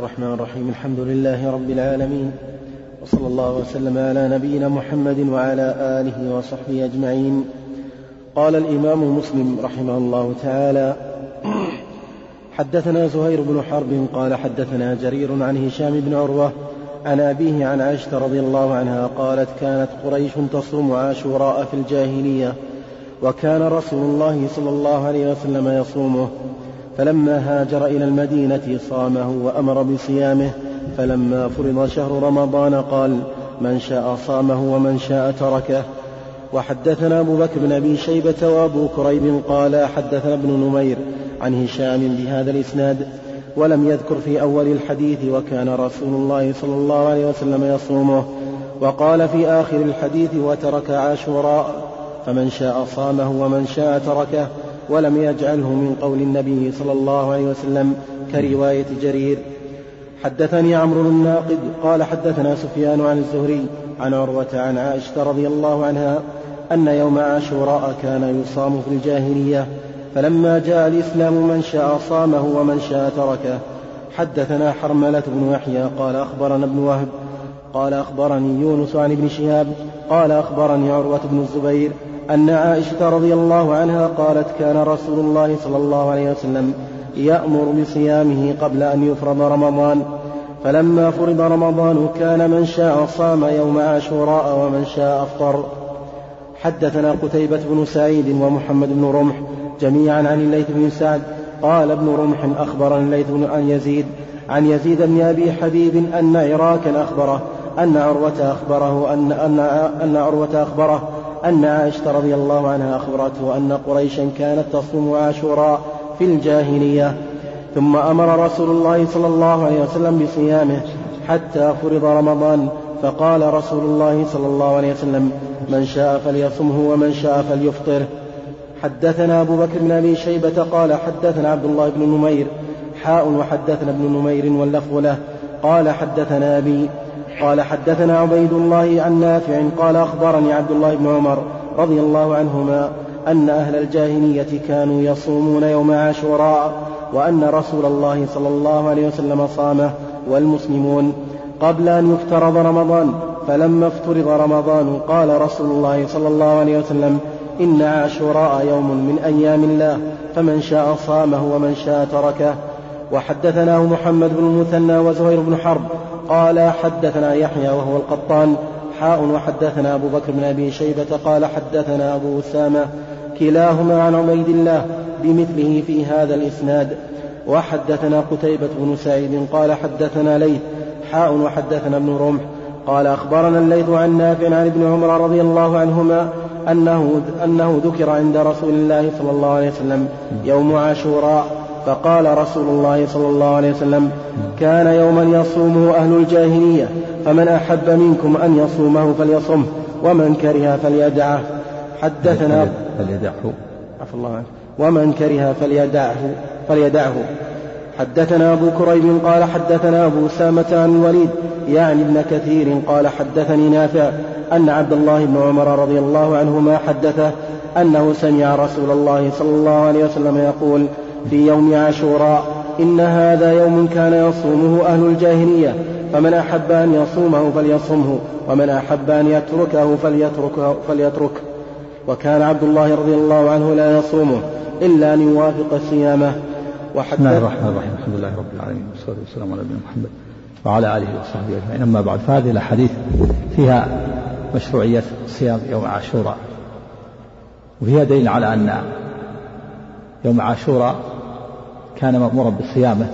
الرحمن الرحيم. الحمد لله رب العالمين. وصلى الله وسلم على نبينا محمد وعلى آله وصحبه أجمعين. قال الإمام مسلم رحمه الله تعالى حدثنا زهير بن حرب قال حدثنا جرير عن هشام بن عروة عن أبيه عن عائشة رضي الله عنها قالت كانت قريش تصوم عاشوراء في الجاهلية وكان رسول الله صلى الله عليه وسلم يصومه. فلما هاجر إلى المدينة صامه وأمر بصيامه فلما فرض شهر رمضان قال من شاء صامه ومن شاء تركه. وحدثنا أبو بكر بن أبي شيبة وأبو كريب قال حدثنا ابن نمير عن هشام بهذا الإسناد ولم يذكر في أول الحديث وكان رسول الله صلى الله عليه وسلم يصومه وقال في آخر الحديث وترك عاشوراء فمن شاء صامه ومن شاء تركه. ولم يجعله من قول النبي صلى الله عليه وسلم كرواية جرير. حدثني عمرو الناقد قال حدثنا سفيان عن الزهري عن عروة عن عائشة رضي الله عنها أن يوم عاشوراء كان يصام في الجاهلية فلما جاء الإسلام من شاء صامه ومن شاء تركه. حدثنا حرملة بن يحيى قال أخبرنا ابن وهب قال أخبرني يونس عن ابن شهاب قال أخبرني عروة بن الزبير أن عائشة رضي الله عنها قالت كان رسول الله صلى الله عليه وسلم يأمر بصيامه قبل أن يفرض رمضان. فلما فرض رمضان كان من شاء صام يوم عاشوراء ومن شاء أفطر. حدثنا قتيبة بن سعيد ومحمد بن رمح جميعا عن الليث بن سعد. قال ابن رمح أخبرني الليث بن عن يزيد عن يزيد بن أبي حبيب أن عراكا أخبره أن عروة أخبره أن أن أن عروة أخبره أن عائشة رضي الله عنها أخبرته أن قريشا كانت تصوم عاشوراء في الجاهلية ثم أمر رسول الله صلى الله عليه وسلم بصيامه حتى فرض رمضان فقال رسول الله صلى الله عليه وسلم من شاء فليصمه ومن شاء فليفطره حدثنا أبو بكر بن أبي شيبة قال حدثنا عبد الله بن نمير حاء وحدثنا ابن نمير واللفظ له قال حدثنا أبي قال حدثنا عبيد الله عن نافع قال أخبرني عبد الله بن عمر رضي الله عنهما أن أهل الجاهلية كانوا يصومون يوم عاشوراء وأن رسول الله صلى الله عليه وسلم صامه والمسلمون قبل أن يفترض رمضان فلما افترض رمضان قال رسول الله صلى الله عليه وسلم إن عاشوراء يوم من أيام الله فمن شاء صامه ومن شاء تركه. وحدثناه محمد بن المثنى وزهير بن حرب قال حدثنا يحيى وهو القطان حاء وحدثنا أبو بكر بن أبي شيبة قال حدثنا أبو أسامة كلاهما عن عبيد الله بمثله في هذا الإسناد. وحدثنا قتيبة بن سعيد قال حدثنا ليث حاء وحدثنا ابن رمح قال أخبرنا الليث عن نافع عن ابن عمر رضي الله عنهما أنه, أنه ذكر عند رسول الله صلى الله عليه وسلم يوم عاشوراء. فقال رسول الله صلى الله عليه وسلم كان يوما يصومه أهل الجاهلية فمن أحب منكم أن يصومه فليصمه ومن كره فليدعه. حدثنا فليدعه. عفى الله عنه. ومن كره فليدعه فليدعه. حدثنا أبو كريب قال حدثنا أبو أسامة عن الوليد يعني ابن كثير قال حدثني نافع أن عبد الله بن عمر رضي الله عنهما حدثه أنه سمع رسول الله صلى الله عليه وسلم يقول في يوم عاشوراء. إن هذا يوم كان يصومه أهل الجاهلية. فمن أحب أن يصومه فليصمه ومن أحب أن يتركه فليتركه, فليتركه وكان عبد الله رضي الله عنه لا يصومه إلا أن يوافق صيامه. بسم الله الرحمن الرحيم. الحمد لله رب العالمين والصلاة والسلام على نبينا محمد وعلى آله وصحبه أجمعين. أما بعد فهذه الأحاديث فيها مشروعية صيام يوم عاشوراء. وفيها دليل على أن يوم عاشوراء كان مأمورا بصيامه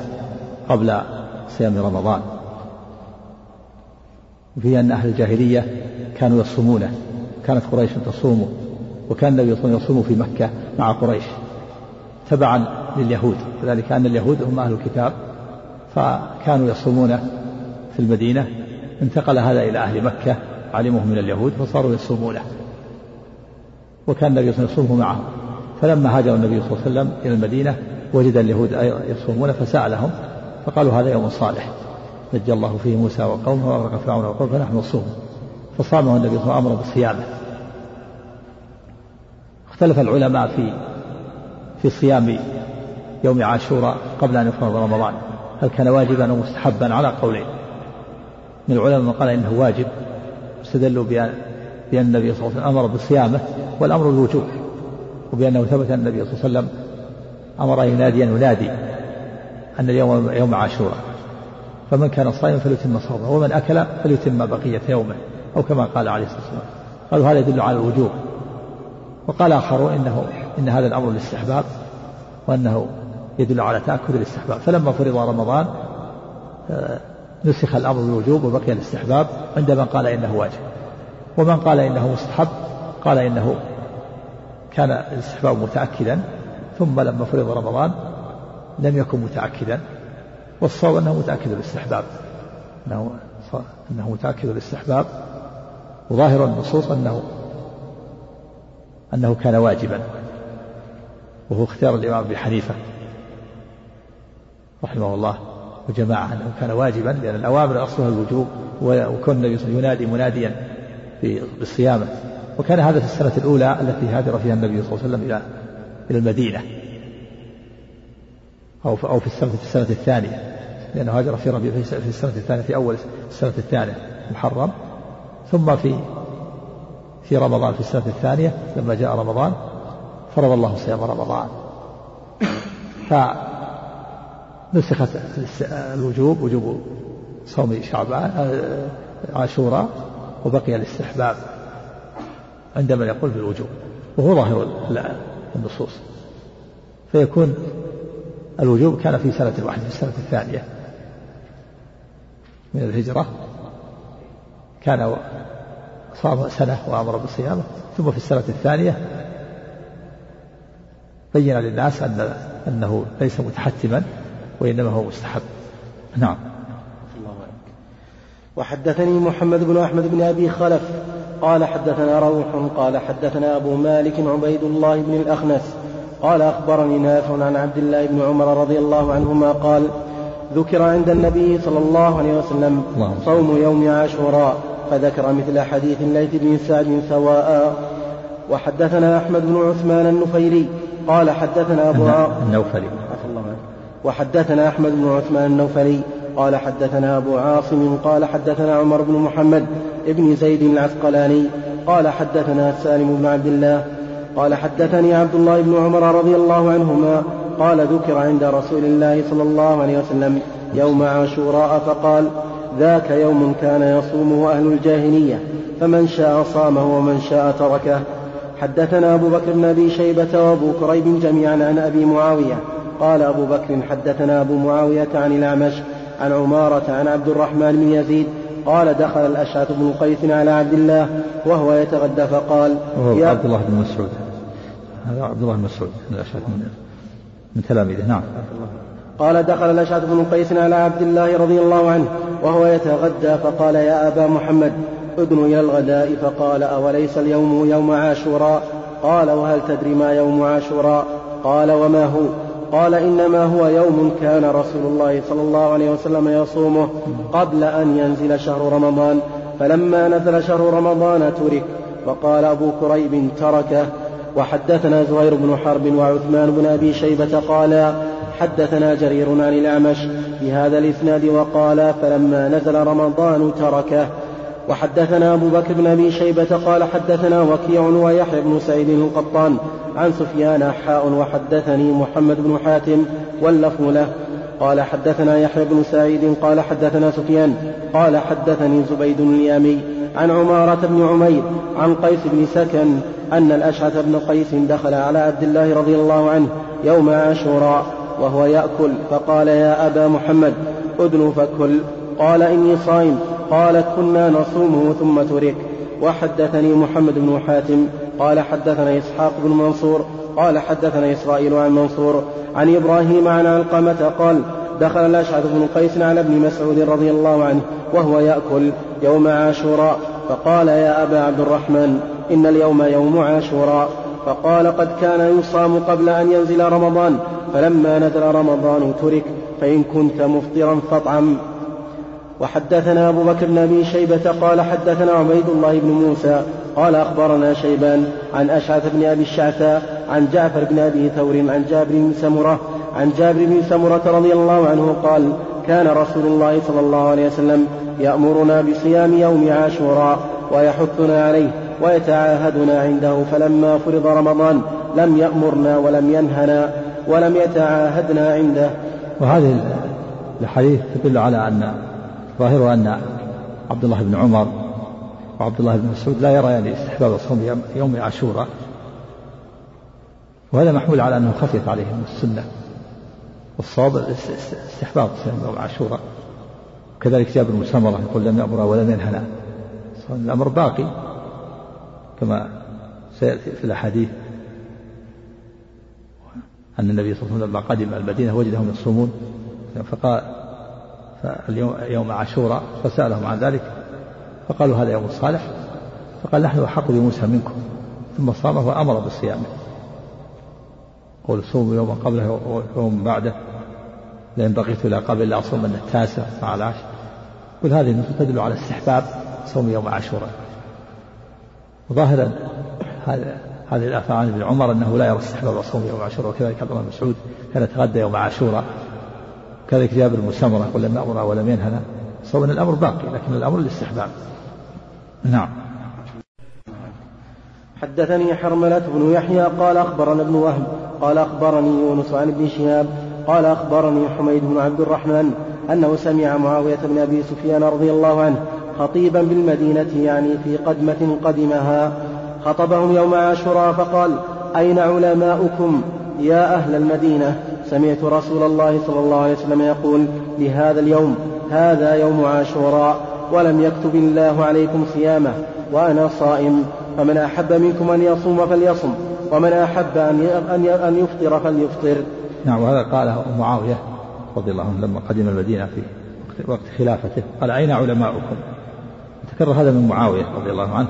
قبل صيام رمضان. وفيها أن أهل الجاهلية كانوا يصومونه. كانت قريش تصومه وكان النبي صلى الله عليه وسلم يصوم في مكة مع قريش تبعا لليهود. وذلك أن اليهود هم أهل الكتاب فكانوا يصومون في المدينة. انتقل هذا إلى أهل مكة علمه من اليهود فصاروا يصومونه. وكان النبي صلى الله عليه وسلم يصومه معهم. فلما هاجر النبي صلى الله عليه وسلم إلى المدينة وجد اليهود يصومون فسألهم فقالوا هذا يوم صالح. نجى الله فيه موسى وقومه وأغرق فرعون وقومه فنحن نصوم. فصامه النبي صلى الله عليه وسلم أمر بصيامه اختلف العلماء في في صيام يوم عاشوراء قبل أن يفرض رمضان. هل كان واجبا أو مستحبا؟ على قولين. من العلماء من قال إنه واجب استدلوا بأن النبي صلى الله عليه وسلم أمر بصيامه والأمر الوجوب وبأنه ثبت أن النبي صلى الله عليه وسلم أمر ينادي أن ينادي أن اليوم يوم عاشوراء. فمن كان صائما فليتم صومه ومن أكل فليتم بقية يومه أو كما قال عليه الصلاة والسلام. قالوا هذا يدل على الوجوب. وقال آخرون إنه إن هذا الأمر للاستحباب وأنه يدل على تأكد الاستحباب. فلما فرض رمضان آه، نسخ الأمر بالوجوب وبقي الاستحباب عند من قال إنه واجب. ومن قال إنه مستحب قال إنه كان الاستحباب متأكدا ثم لما فرض رمضان لم يكن متأكدا والصواب أنه متأكد الاستحباب. أنه أنه متأكد الاستحباب وظاهر النصوص أنه أنه كان واجبا وهو اختيار الإمام أبي حنيفة رحمه الله وجماعة أنه كان واجبا لأن الأوامر أصلها الوجوب وكون النبي ينادي مناديا بالصيامة. وكان هذا في السنة الأولى التي هاجر فيها النبي صلى الله عليه وسلم إلى إلى المدينة. أو أو في السنة في السنة الثانية. لأنه هاجر في ربيع في السنة الثانية في أول السنة الثانية محرم. ثم في في رمضان في السنة الثانية لما جاء رمضان فرض الله صيام رمضان. فنسخت الوجوب وجوب صوم شعبان آه، عاشوراء وبقي الاستحباب. عند من يقول بالوجوب وهو ظاهر النصوص. فيكون الوجوب كان في سنة واحدة في السنة الثانية من الهجرة. كان صام سنة وأمر بصيامه ثم في السنة الثانية بين للناس أن أنه ليس متحتما وإنما هو مستحب. نعم. وحدثني محمد بن أحمد بن أبي خلف قال حدثنا روح قال حدثنا أبو مالك عبيد الله بن الأخنس قال أخبرني نافع عن عبد الله بن عمر رضي الله عنهما قال ذكر عند النبي صلى الله عليه وسلم صوم يوم عاشوراء فذكر مثل حديث الليث بن سعد سواء. وحدثنا أحمد بن عثمان النفيري قال حدثنا أبو النوفلي. وحدثنا أحمد بن عثمان النوفلي قال حدثنا أبو عاصم قال حدثنا عمر بن محمد ابن زيد العسقلاني قال حدثنا سالم بن عبد الله قال حدثني عبد الله بن عمر رضي الله عنهما قال ذكر عند رسول الله صلى الله عليه وسلم يوم عاشوراء فقال ذاك يوم كان يصومه أهل الجاهلية فمن شاء صامه ومن شاء تركه. حدثنا أبو بكر بن أبي شيبة وأبو كريب جميعا عن أبي معاوية. قال أبو بكر حدثنا أبو معاوية عن الأعمش عن عمارة عن عبد الرحمن بن يزيد قال دخل الأشعث بن قيس على عبد الله وهو يتغدى فقال وهو عبد الله بن مسعود. هذا عبد الله بن مسعود الأشعث من من تلاميذه. نعم. قال دخل الأشعث بن قيس على عبد الله رضي الله عنه وهو يتغدى فقال يا أبا محمد ادن إلى الغداء. فقال أوليس اليوم يوم عاشوراء؟ قال وهل تدري ما يوم عاشوراء؟ قال وما هو؟ قال إنما هو يوم كان رسول الله صلى الله عليه وسلم يصومه قبل أن ينزل شهر رمضان فلما نزل شهر رمضان ترك وقال أبو كريب تركه. وحدثنا زهير بن حرب وعثمان بن أبي شيبة قالا حدثنا جرير عن الأعمش بهذا الإسناد وقال فلما نزل رمضان تركه. وحدثنا أبو بكر بن أبي شيبة قال حدثنا وكيع ويحيى بن سعيد القطان عن سفيان حاء وحدثني محمد بن حاتم واللفظ له. قال حدثنا يحيى بن سعيد قال حدثنا سفيان قال حدثني زبيد اليامي عن عمارة بن عمير عن قيس بن سكن أن الأشعث بن قيس دخل على عبد الله رضي الله عنه يوم عاشوراء وهو يأكل فقال يا أبا محمد أدن فكل. قال إني صائم. قال كنا نصومه ثم ترك. وحدثني محمد بن حاتم. قال حدثنا إسحاق بن منصور. قال حدثنا إسرائيل عن منصور. عن إبراهيم عن علقمة قال دخل الأشعث بن قيس على ابن مسعود رضي الله عنه وهو يأكل يوم عاشوراء. فقال يا أبا عبد الرحمن إن اليوم يوم عاشوراء. فقال قد كان يصام قبل أن ينزل رمضان فلما نزل رمضان ترك فإن كنت مفطرا فاطعم. وحدثنا أبو بكر بن أبي شيبة قال حدثنا عبيد الله بن موسى قال أخبرنا شيبان عن أشعث بن أبي الشعثاء عن جعفر بن أبي ثور عن جابر بن سمرة عن جابر بن سمرة رضي الله عنه قال كان رسول الله صلى الله عليه وسلم يأمرنا بصيام يوم عاشوراء ويحثنا عليه ويتعاهدنا عنده فلما فرض رمضان لم يأمرنا ولم ينهنا ولم يتعاهدنا عنده. وهذه الحديث تدل على أن ظاهره أن عبد الله بن عمر وعبد الله بن مسعود لا يريان يعني استحباب صوم يوم عاشوراء وهذا محمول على أنه خفيت عليهم السنة والصواب استحباب صيام يوم عاشوراء. كذلك جابر بن يقول لم يأمر ولم ينهنا. الأمر باقي كما سيأتي في الأحاديث. أن النبي صلى الله عليه وسلم لما قدم المدينة وجدهم يصومون فقال فاليوم يوم عاشوراء فسألهم عن ذلك فقالوا هذا يوم صالح فقال نحن أحق بموسى منكم ثم صامه وأمر بصيامه قول صوموا يوما قبله ويوم بعده لئن بقيت إلى قبل لأصومن التاسع مع العشر. كل هذه النصوص تدل على استحباب صوم يوم عاشوراء. وظاهرا هذه الآثار عن ابن عمر أنه لا يرى استحباب صوم يوم عاشوراء وكذلك عبد الله بن مسعود كان يتغدى يوم عاشوراء. كذلك جابر بن سمرة يقول لم أمر ولم ينهنا صوم الأمر باقي لكن الأمر للاستحباب. نعم. حدثني حرملة بن يحيى قال أخبرنا ابن وهب قال أخبرني يونس عن ابن شهاب قال أخبرني حميد بن عبد الرحمن أنه سمع معاوية بن أبي سفيان رضي الله عنه خطيبا بالمدينة يعني في قدمة قدمها. خطبهم يوم عاشوراء فقال أين علماؤكم يا أهل المدينة؟ سمعت رسول الله صلى الله عليه وسلم يقول لهذا اليوم هذا يوم عاشوراء ولم يكتب الله عليكم صيامه وأنا صائم فمن أحب منكم أن يصوم فليصم ومن أحب أن أن يفطر فليفطر. نعم وهذا قاله معاوية رضي الله عنه لما قدم المدينة في وقت خلافته. قال أين علماؤكم؟ تكرر هذا من معاوية رضي الله عنه.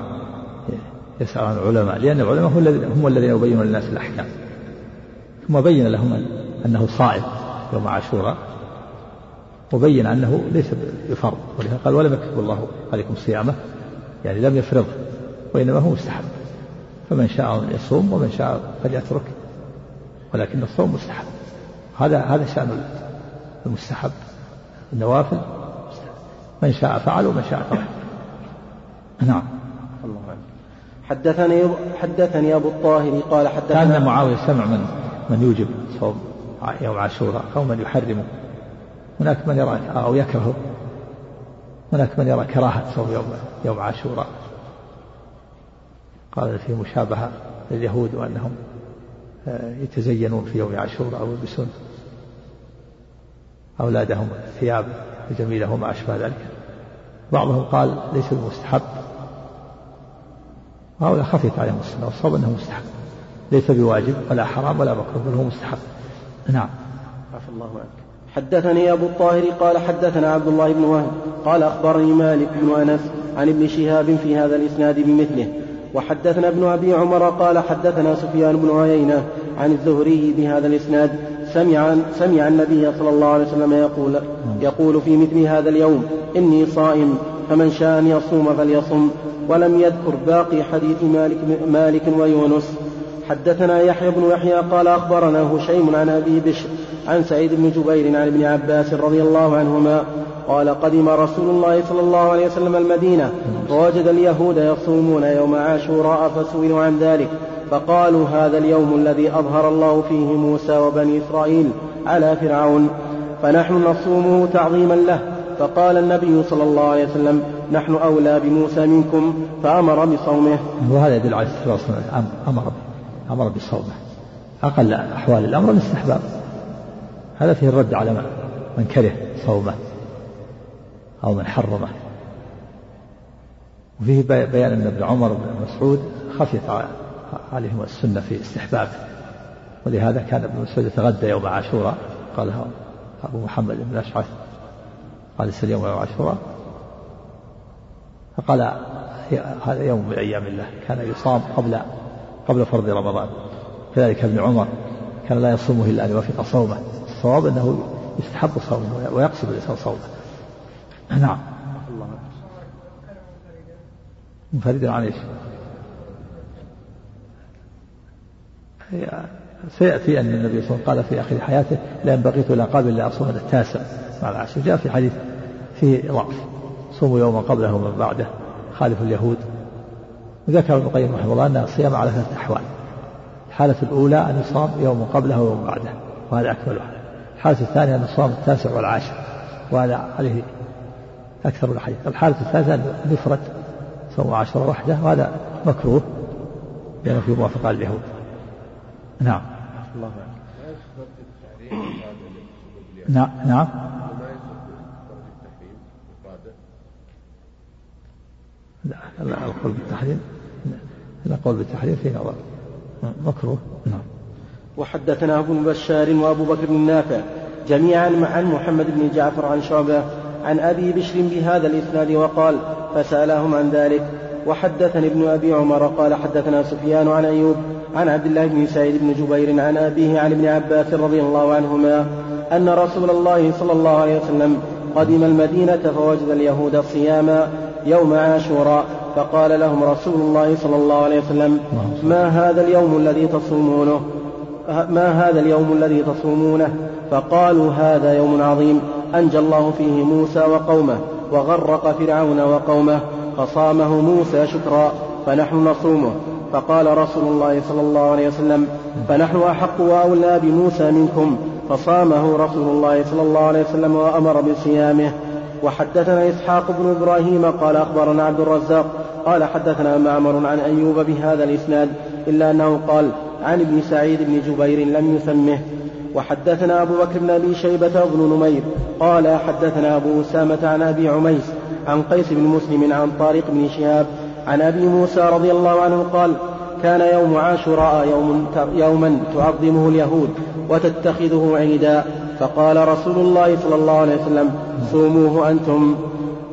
يسأل عن العلماء لأن العلماء هم الذين يبينون للناس الأحكام. ثم بين لهم أنه صائم يوم عاشوراء وبين أنه ليس بفرض ولهذا قال ولم يكتب الله عليكم صيامه. يعني لم يفرضه وإنما هو مستحب. فمن شاء يصوم ومن شاء فليترك ولكن الصوم مستحب. هذا هذا شأن المستحب. النوافل من شاء فعل ومن شاء ترك. نعم. الله حدثني حدثني أبو الطاهر قال حدثنا كان معاوية سمع من من يوجب صوم. يوم عاشوراء أو من يحرمه هناك من يرى أو يكره هناك من يرى كراهة صوم يوم يوم عاشوراء. قال فيه مشابهة لليهود وانهم آه، يتزينون في يوم عاشوراء أو يلبسون أولادهم ثياب جميله وما أشبه ذلك. بعضهم قال ليس بمستحب وهؤلاء خفيت عليهم السنة والصواب أنه مستحب. ليس بواجب ولا حرام ولا مكروه بل هو مستحب. نعم. عفى الله عنك. حدثني أبو الطاهر قال حدثنا عبد الله بن وهب قال أخبرني مالك بن أنس عن ابن شهاب في هذا الإسناد بمثله. وحدثنا ابن أبي عمر قال حدثنا سفيان بن عيينة عن الزهري بهذا الإسناد. سمع سمع النبي صلى الله عليه وسلم يقول يقول في مثل هذا اليوم إني صائم فمن شاء أن يصوم فليصم ولم يذكر باقي حديث مالك, مالك ويونس. حدثنا يحيى بن يحيى قال أخبرنا هشيم عن أبي بشر عن سعيد بن جبير عن ابن عباس رضي الله عنهما قال قدم رسول الله صلى الله عليه وسلم المدينة ووجد اليهود يصومون يوم عاشوراء فسئلوا عن ذلك فقالوا هذا اليوم الذي أظهر الله فيه موسى وبني إسرائيل على فرعون فنحن نصومه تعظيما له فقال النبي صلى الله عليه وسلم نحن أولى بموسى منكم فأمر بصومه. وهذا يدل على أمر أمر بصومه. أقل أحوال الأمر الاستحباب. هذا فيه الرد على من؟ كره صومه أو من حرمه. وفيه بيان أن ابن عمر بن مسعود خفيت عليهم السنة في استحبابه ولهذا كان ابن مسعود يتغدى يوم عاشوراء. قال أبو محمد بن أشعث. قال ليس اليوم يوم عاشوراء. فقال هذا يوم من أيام الله. كان يصام قبل قبل فرض رمضان. كذلك ابن عمر كان لا يصومه إلا أن يوافق صومه. الصواب أنه يستحب صومه ويقصد الإنسان صومه. نعم. منفردا عن إيش؟ سيأتي أن النبي صلى الله عليه وسلم قال في آخر حياته لأن بقيت إلى قابل إلا أصوم التاسع. مع العاشر جاء في حديث فيه ضعف صوموا يوما قبله ومن بعده. خالف اليهود. ذكر ابن القيم رحمه الله أن الصيام على ثلاثة أحوال. الحالة الأولى أن يصام يوم قبله ويوم بعده وهذا أكملها الحالة الثانية أن يصام التاسع والعاشر وهذا عليه أكثر الحديث الحالة الثالثة أن يفرد صوم عشرة وحده وهذا مكروه لأنه في موافقة اليهود. نعم. نعم نعم. لا القول بالتحريم. القول بالتحريم في نظر مكروه. نعم. وحدثنا أبو بشار وأبو بكر بن نافع جميعا عن محمد بن جعفر عن شعبة عن أبي بشر بهذا الإسناد وقال فسألهم عن ذلك. وحدثني ابن أبي عمر قال حدثنا سفيان عن أيوب عن عبد الله بن سعيد بن جبير عن أبيه عن ابن عباس رضي الله عنهما أن رسول الله صلى الله عليه وسلم قدم المدينة فوجد اليهود صياما يوم عاشوراء فقال لهم رسول الله صلى الله عليه وسلم ما هذا اليوم الذي تصومونه؟ ما هذا اليوم الذي تصومونه؟ فقالوا هذا يوم عظيم أنجى الله فيه موسى وقومه وغرق فرعون وقومه فصامه موسى شكرا فنحن نصومه. فقال رسول الله صلى الله عليه وسلم فنحن أحق وأولى بموسى منكم فصامه رسول الله صلى الله عليه وسلم وأمر بصيامه. وحدثنا إسحاق بن إبراهيم قال أخبرنا عبد الرزاق قال حدثنا معمر عن أيوب بهذا الإسناد إلا أنه قال عن ابن سعيد بن جبير لم يسمه. وحدثنا أبو بكر بن أبي شيبة بن نمير قال حدثنا أبو أسامة عن أبي عميس عن قيس بن مسلم عن طارق بن شهاب عن أبي موسى رضي الله عنه قال كان يوم عاشوراء يوم يوما تعظمه اليهود وتتخذه عيدا فقال رسول الله صلى الله عليه وسلم صوموه أنتم.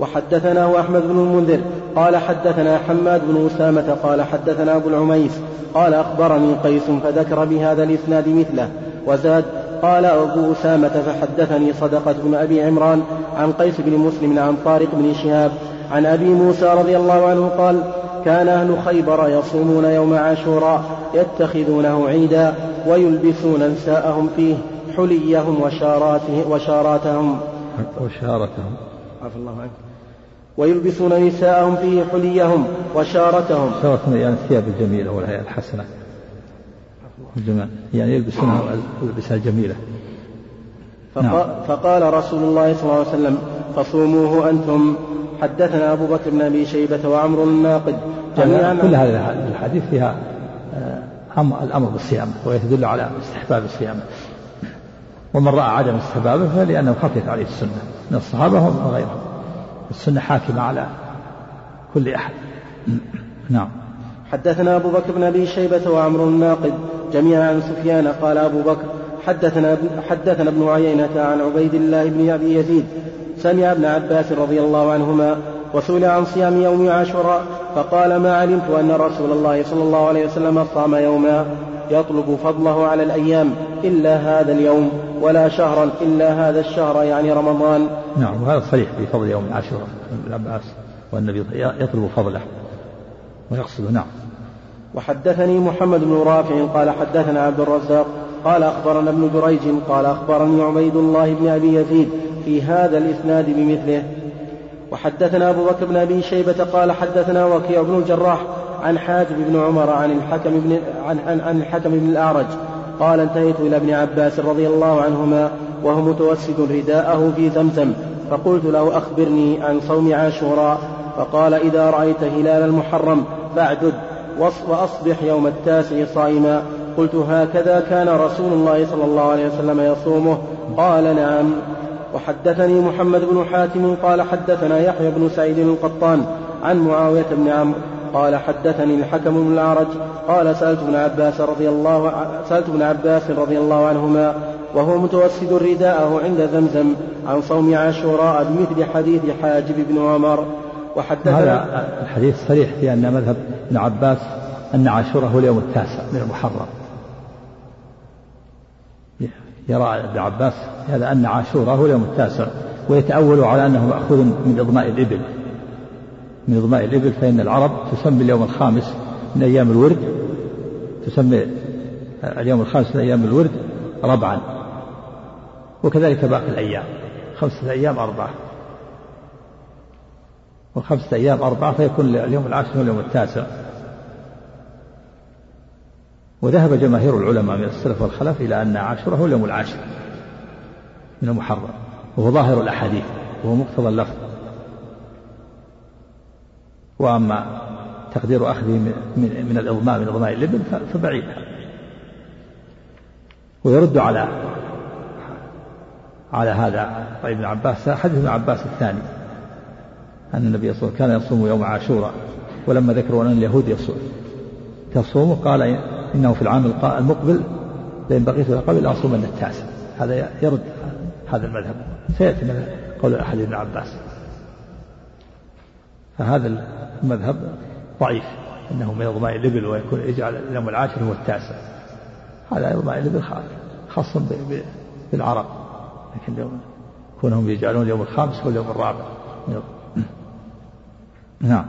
وحدثناه أحمد بن المنذر قال حدثنا حماد بن أسامة قال حدثنا أبو العميس قال أخبرني قيس فذكر بهذا الإسناد مثله. وزاد قال أبو أسامة فحدثني صدقة بن أبي عمران عن قيس بن مسلم عن طارق بن شهاب عن أبي موسى رضي الله عنه قال كان أهل خيبر يصومون يوم عاشوراء يتخذونه عيدا ويلبسون نساءهم فيه حليهم وشاراته وشاراتهم. وشارتهم. عفى الله عنك. ويلبسون نساءهم فيه حليهم وشارتهم. شارتهم يعني الثياب الجميلة والهيئة الحسنة. الجمال. يعني يلبسونها الألبسة الجميلة. فقال, نعم. فقال رسول الله صلى الله عليه وسلم فصوموه أنتم حدثنا أبو بكر بن أبي شيبة وعمر الناقد جميعا كل هذه الحديث فيها آه، الأمر بالصيام ويدل على استحباب الصيام ومن رأى عدم استحبابه فلأنه خفيت عليه السنة من الصحابة وغيرهم السنة حاكمة على كل أحد. نعم. حدثنا أبو بكر بن أبي شيبة وعمر الناقد جميعا عن سفيان قال أبو بكر حدثنا حدثنا ابن عيينة عن عبيد الله بن أبي يزيد سمع ابن عباس رضي الله عنهما وسئل عن صيام يوم عاشوراء فقال ما علمت أن رسول الله صلى الله عليه وسلم صام يوما يطلب فضله على الأيام إلا هذا اليوم ولا شهرا إلا هذا الشهر يعني رمضان. نعم وهذا صريح في فضل يوم عاشوراء ابن عباس والنبي يطلب فضله. ويقصده نعم. وحدثني محمد بن رافع قال حدثنا عبد الرزاق قال أخبرنا ابن جريج قال أخبرني عبيد الله بن أبي يزيد في هذا الإسناد بمثله. وحدثنا أبو بكر بن أبي شيبة قال حدثنا وكيع بن الجراح عن حاجب بن عمر عن الحكم بن عن, عن, عن الحكم بن الأعرج. قال انتهيت إلى ابن عباس رضي الله عنهما وهو متوسد رداءه في زمزم. فقلت له أخبرني عن صوم عاشوراء. فقال إذا رأيت هلال المحرم فاعدد وأصبح يوم التاسع صائما. قلت هكذا كان رسول الله صلى الله عليه وسلم يصومه. قال نعم. وحدثني محمد بن حاتم قال حدثنا يحيى بن سعيد القطان عن معاوية بن عمرو قال حدثني الحكم بن الأعرج قال سألت ابن عباس رضي الله سألت ابن عباس رضي الله عنهما وهو متوسد رداءه عند زمزم عن صوم عاشوراء بمثل حديث حاجب بن عمر. وحدثنا هذا الحديث صريح في أن مذهب ابن عباس أن عاشوراء هو اليوم التاسع من المحرم. يرى ابن عباس هذا أن عاشوراء هو اليوم التاسع ويتأول على أنه مأخوذ من إضماء الإبل. من إضماء الإبل فإن العرب تسمي اليوم الخامس من أيام الورد تسمي اليوم الخامس من أيام الورد ربعا. وكذلك باقي الأيام خمسة أيام أربعة. وخمسة أيام أربعة فيكون اليوم العاشر واليوم التاسع. وذهب جماهير العلماء من السلف والخلف إلى أن عاشوراء هو اليوم العاشر من المحرم وهو ظاهر الأحاديث وهو مقتضى اللفظ. وأما تقدير أخذه من, من الإضماء من إضماء الإبل فبعيد. ويرد على على هذا ابن عباس حديث ابن عباس الثاني أن النبي صلى الله عليه وسلم كان يصوم يوم عاشوراء ولما ذكروا أن اليهود يصوم. تصوم قال إنه في العام المقبل لئن بقيت إلى قبل لأصومن التاسع. هذا يرد هذا المذهب. سيأتي من قول أحد ابن عباس. فهذا المذهب ضعيف. إنه من اضماء الإبل ويكون يجعل اليوم العاشر هو التاسع. هذا اضماء الإبل خاص بالعرب. لكن كونهم يجعلون اليوم الخامس هو اليوم الرابع. نعم.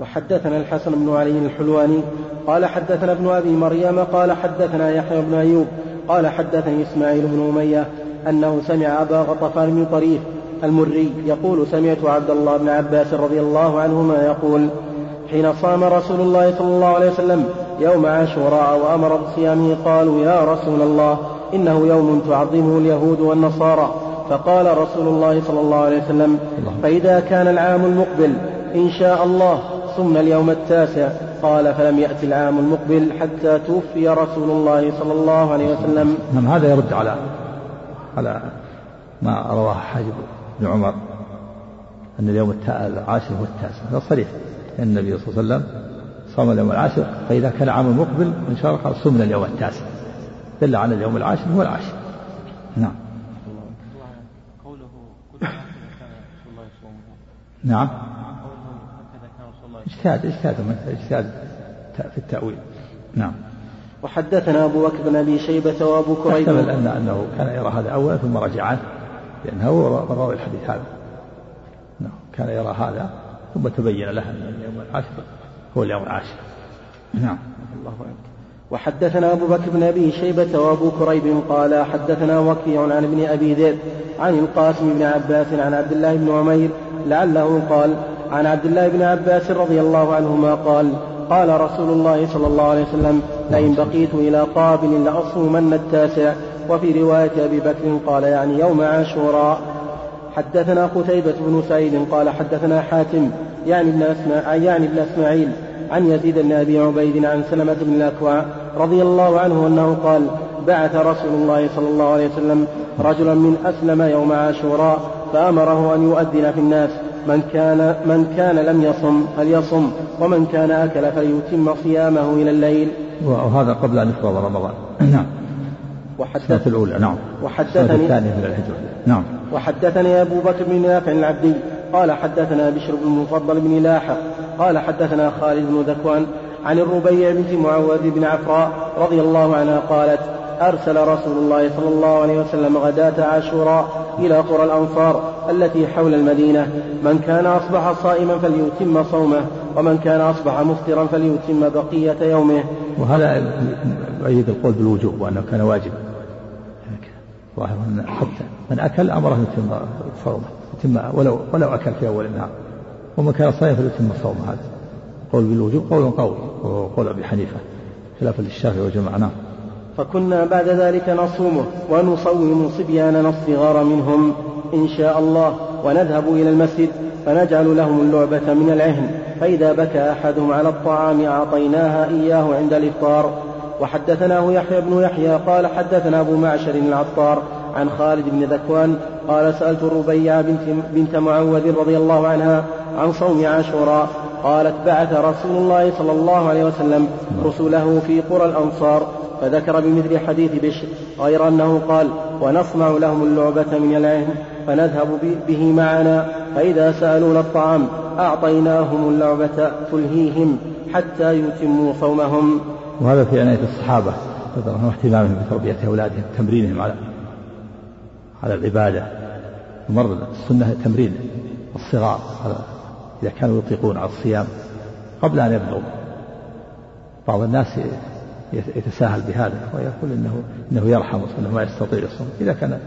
وحدثنا الحسن بن علي الحلواني قال حدثنا ابن أبي مريم قال حدثنا يحيى بن أيوب قال حدثني إسماعيل بن أمية أنه سمع أبا غطفان بن طريف المري يقول سمعت عبد الله بن عباس رضي الله عنهما يقول حين صام رسول الله صلى الله عليه وسلم يوم عاشوراء وأمر بصيامه قالوا يا رسول الله إنه يوم تعظمه اليهود والنصارى فقال رسول الله صلى الله عليه وسلم فإذا كان العام المقبل إن شاء الله صمنا اليوم التاسع. قال فلم يأتي العام المقبل حتى توفي رسول الله صلى الله عليه وسلم. نعم هذا يرد على على ما رواه حاجب بن عمر أن اليوم العاشر هو التاسع. هذا صريح. لأن النبي صلى الله عليه وسلم صام اليوم العاشر فإذا كان عام المقبل إن شاء الله قال صمنا اليوم التاسع. دل على اليوم العاشر هو العاشر. نعم. نعم. اجتهاد اجتهاد اجتهاد في التأويل. نعم. وحدثنا أبو بكر بن أبي شيبة وأبو كريب. يحتمل أن أنه كان يرى هذا أولا ثم رجع عنه لأنه هو راوي الحديث هذا. نعم. كان يرى هذا ثم تبين له أن اليوم العاشر هو اليوم العاشر. نعم. الله أكبر. وحدثنا أبو بكر بن أبي شيبة وأبو كريب قال حدثنا وكيع عن ابن أبي ذئب عن القاسم بن عباس عن عبد الله بن عمير لعله قال عن عبد الله بن عباس رضي الله عنهما قال قال رسول الله صلى الله عليه وسلم لئن بقيت إلى قابل لأصومن التاسع. وفي رواية أبي بكر قال يعني يوم عاشوراء. حدثنا قتيبة بن سعيد قال حدثنا حاتم يعني ابن يعني ابن إسماعيل عن يزيد بن أبي عبيد عن سلمة بن الأكوع رضي الله عنه أنه قال بعث رسول الله صلى الله عليه وسلم رجلا من أسلم يوم عاشوراء فأمره أن يؤذن في الناس. من كان من كان لم يصم فليصم ومن كان أكل فليتم صيامه إلى الليل. وهذا قبل أن يفرض رمضان. نعم. وحدث الأولى نعم. وحدثني الثانية من الهجرة نعم. وحدثني أبو بكر بن نافع العبدي قال حدثنا بشر بن المفضل بن لاحق قال حدثنا خالد بن ذكوان عن الربيع بنت معوذ بن عفراء رضي الله عنها قالت أرسل رسول الله صلى الله عليه وسلم غداة عاشوراء إلى قرى الأنصار التي حول المدينة. من كان أصبح صائما فليتم صومه ومن كان أصبح مفطرا فليتم بقية يومه. وهذا يؤيد القول بالوجوب وأنه كان واجبا. ظاهر حتى من أكل أمره أن يتم صومه. يتم ولو ولو أكل في أول النهار. ومن كان صائما فليتم صومه. هذا قول بالوجوب قول قوي وهو قول أبي حنيفة خلافا للشافعي وجماعة نعم. فكنا بعد ذلك نصومه ونصوم صبياننا الصغار منهم إن شاء الله ونذهب إلى المسجد فنجعل لهم اللعبة من العهن. فإذا بكى أحدهم على الطعام أعطيناها إياه عند الإفطار. وحدثناه يحيى بن يحيى قال حدثنا أبو معشر العطار عن خالد بن ذكوان قال سألت الربيع بنت, بنت معوذ رضي الله عنها عن صوم عاشوراء قالت بعث رسول الله صلى الله عليه وسلم رسله في قرى الأنصار. فذكر بمثل حديث بشر غير أنه قال ونصنع لهم اللعبة من العهن فنذهب به معنا فإذا سألونا الطعام أعطيناهم اللعبة تلهيهم حتى يتموا صومهم. وهذا في عناية الصحابة واهتمامهم بتربية أولادهم تمرينهم على على العبادة مر السنة تمرين الصغار على إذا كانوا يطيقون على الصيام قبل أن يبلغوا. بعض الناس يتساهل بهذا ويقول انه إنه يرحم وانه ما يستطيع يصوم إذا كان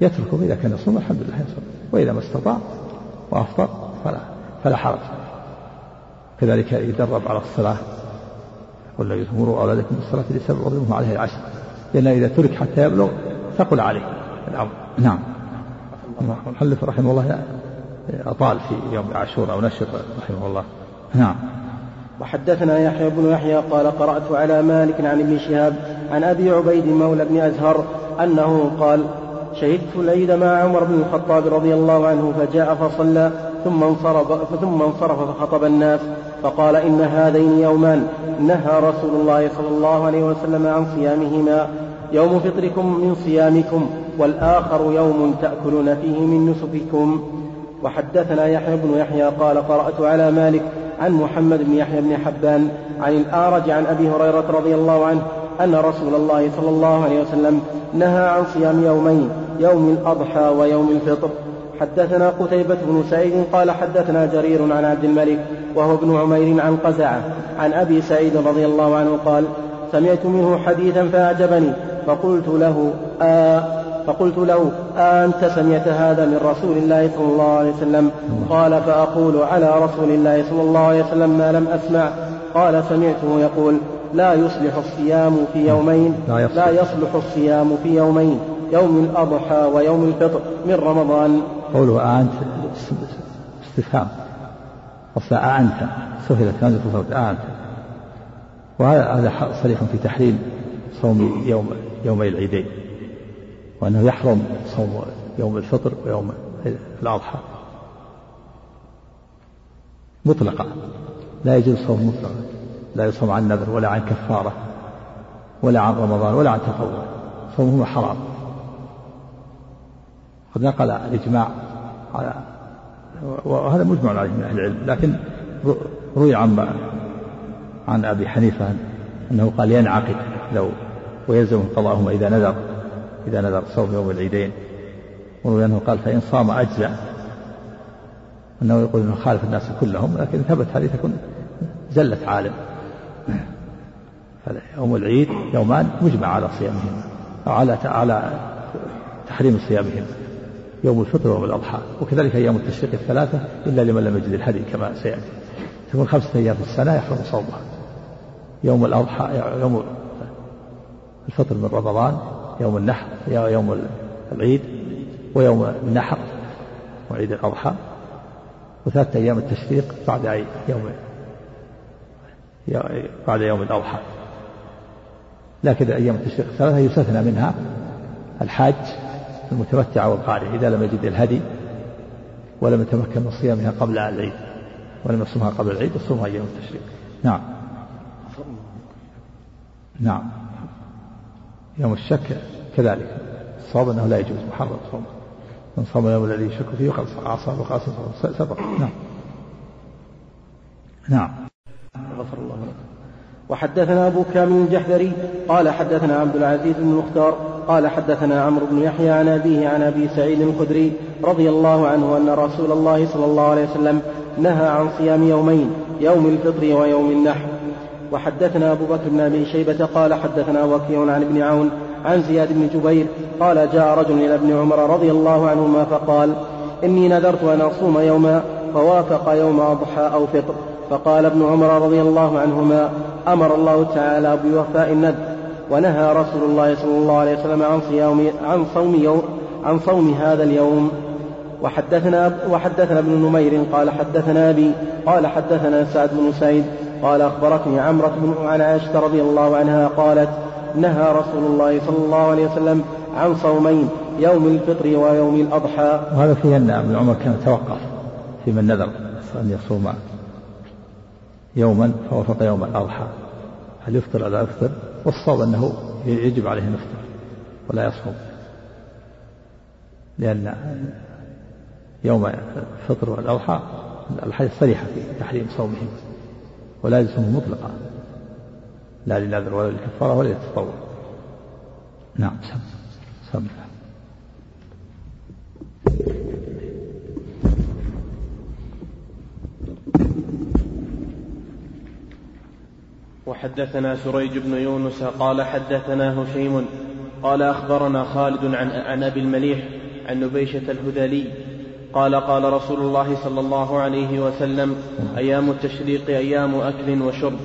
يتركه إذا كان يصوم الحمد لله يصوم. وإذا ما استطاع وأفطر فلا فلا حرج. كذلك يدرب على الصلاة يقول مروا أولادكم بالصلاه لسبب وضربهم عليها العشر. لأن إذا ترك حتى يبلغ ثقل عليه الأمر. نعم. المحلف رحمه الله أطال في يوم عاشوراء نشر رحمه الله. نعم. وحدثنا يحيى بن يحيى قال قرأت على مالك عن ابن شهاب عن أبي عبيد مولى بن أزهر أنه قال شهدت العيد مع عمر بن الخطاب رضي الله عنه فجاء فصلى ثم انصرف ثم انصرف فخطب الناس فقال إن هذين يومان نهى رسول الله صلى الله عليه وسلم عن صيامهما يوم فطركم من صيامكم والآخر يوم تأكلون فيه من نسككم. وحدثنا يحيى بن يحيى قال قرأت على مالك عن محمد بن يحيى بن حبان عن الأعرج عن أبي هريرة رضي الله عنه أن رسول الله صلى الله عليه وسلم نهى عن صيام يومين يوم الأضحى ويوم الفطر. حدثنا قتيبة بن سعيد قال حدثنا جرير عن عبد الملك وهو ابن عمير عن قزعة عن أبي سعيد رضي الله عنه قال سمعت منه حديثا فأعجبني فقلت له آه فقلت له أنت سمعت هذا من رسول الله صلى الله عليه وسلم؟ قال فأقول على رسول الله صلى الله عليه وسلم ما لم أسمع. قال سمعته يقول لا يصلح الصيام في يومين لا يصلح, لا يصلح الصيام في يومين يوم الأضحى ويوم الفطر من رمضان. قوله أنت استفهام. أصلا أنت سهلت هذه الصوت أنت وهذا صريح في تحريم صوم يوم يومي العيدين. وأنه يحرم صوم يوم الفطر ويوم الأضحى. مطلقا لا يجوز صوم مطلقا لا يصوم عن نذر ولا عن كفارة ولا عن رمضان ولا عن تطوع. صومهما حرام. قد نقل الإجماع على وهذا مجمع عليه من أهل العلم لكن روي عن عن أبي حنيفة أنه قال ينعقد لو ويلزم قضاءهما إذا نذر. إذا نذر صوم يوم العيدين. وروي أنه قال فإن صام أجزع أنه يقول أنه خالف الناس كلهم لكن ثبت هذه تكون زلة عالم. يوم العيد يومان مجمع على صيامهما على على تحريم صيامهما. يوم الفطر ويوم الأضحى. وكذلك أيام التشريق الثلاثة إلا لمن لم يجد الهدي كما سيأتي. تكون خمسة أيام في السنة يحرم صومها. يوم الأضحى يوم الفطر من رمضان يوم النحر يوم العيد ويوم النحر وعيد الأضحى وثلاثة أيام التشريق بعد يوم بعد يوم الأضحى. لكن أيام التشريق الثلاثة يستثنى منها الحاج المتمتع والقارئ إذا لم يجد الهدي ولم يتمكن من صيامها قبل العيد ولم يصومها قبل العيد يصومها أيام التشريق نعم. نعم. يوم الشك كذلك. الصواب أنه لا يجوز محرم صوم. من صام اليوم الذي يشك فيه وقد عصى وقد سبق. نعم. نعم. غفر الله لك. وحدثنا أبو كامل الجحدري قال حدثنا عبد العزيز بن المختار قال حدثنا عمرو بن يحيى عن أبيه عن أبي سعيد الخدري رضي الله عنه أن رسول الله صلى الله عليه وسلم نهى عن صيام يومين يوم الفطر ويوم النحر. وحدثنا أبو بكر بن أبي شيبة قال حدثنا وكيع عن ابن عون عن زياد بن جبير قال جاء رجل إلى ابن عمر رضي الله عنهما فقال إني نذرت أن أصوم يوما فوافق يوم أضحى أو فطر. فقال ابن عمر رضي الله عنهما أمر الله تعالى بوفاء النذر. ونهى رسول الله صلى الله عليه وسلم عن صيام عن صوم يوم عن صوم هذا اليوم. وحدثنا وحدثنا ابن نمير قال حدثنا أبي قال حدثنا سعد بن سعيد قال أخبرتني عمرة بن عن عائشة رضي الله عنها قالت نهى رسول الله صلى الله عليه وسلم عن صومين يوم الفطر ويوم الأضحى. وهذا فيه أن ابن عمر كان توقف في من نذر أن يصوم يوما فوافق يوم الأضحى. هل يفطر أو لا يفطر والصواب أنه يجب عليه أن يفطر ولا يصوم. لأن يوم الفطر والأضحى الحديث صريحة في تحريم صومهم. ولا يلزمه مطلقا. لا للنذر ولا للكفارة ولا للتطوع. نعم سم سم وحدثنا سريج بن يونس قال حدثنا هشيم قال أخبرنا خالد عن, عن أبي المليح عن نبيشة الهذلي قال قال رسول الله صلى الله عليه وسلم أيام التشريق أيام أكل وشرب.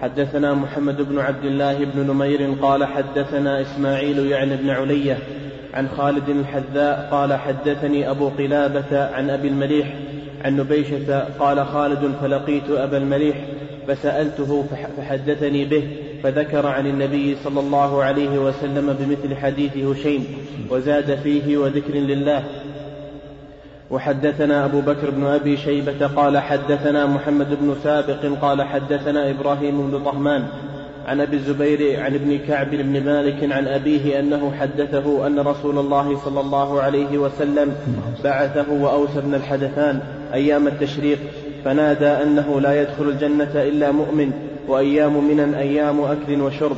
حدثنا محمد بن عبد الله بن نمير قال حدثنا إسماعيل يعني بن علية عن خالد الحذاء قال حدثني أبو قلابة عن أبي المليح عن نبيشة قال خالد فلقيت أبا المليح فسألته فحدثني به فذكر عن النبي صلى الله عليه وسلم بمثل حديث هشيم وزاد فيه وذكر لله. وحدثنا أبو بكر بن أبي شيبة قال حدثنا محمد بن سابق قال حدثنا إبراهيم بن طهمان عن أبي الزبير عن ابن كعب بن مالك عن أبيه أنه حدثه أن رسول الله صلى الله عليه وسلم بعثه وأوس بن الحدثان أيام التشريق فنادى أنه لا يدخل الجنة إلا مؤمن وأيام من أيام أكل وشرب.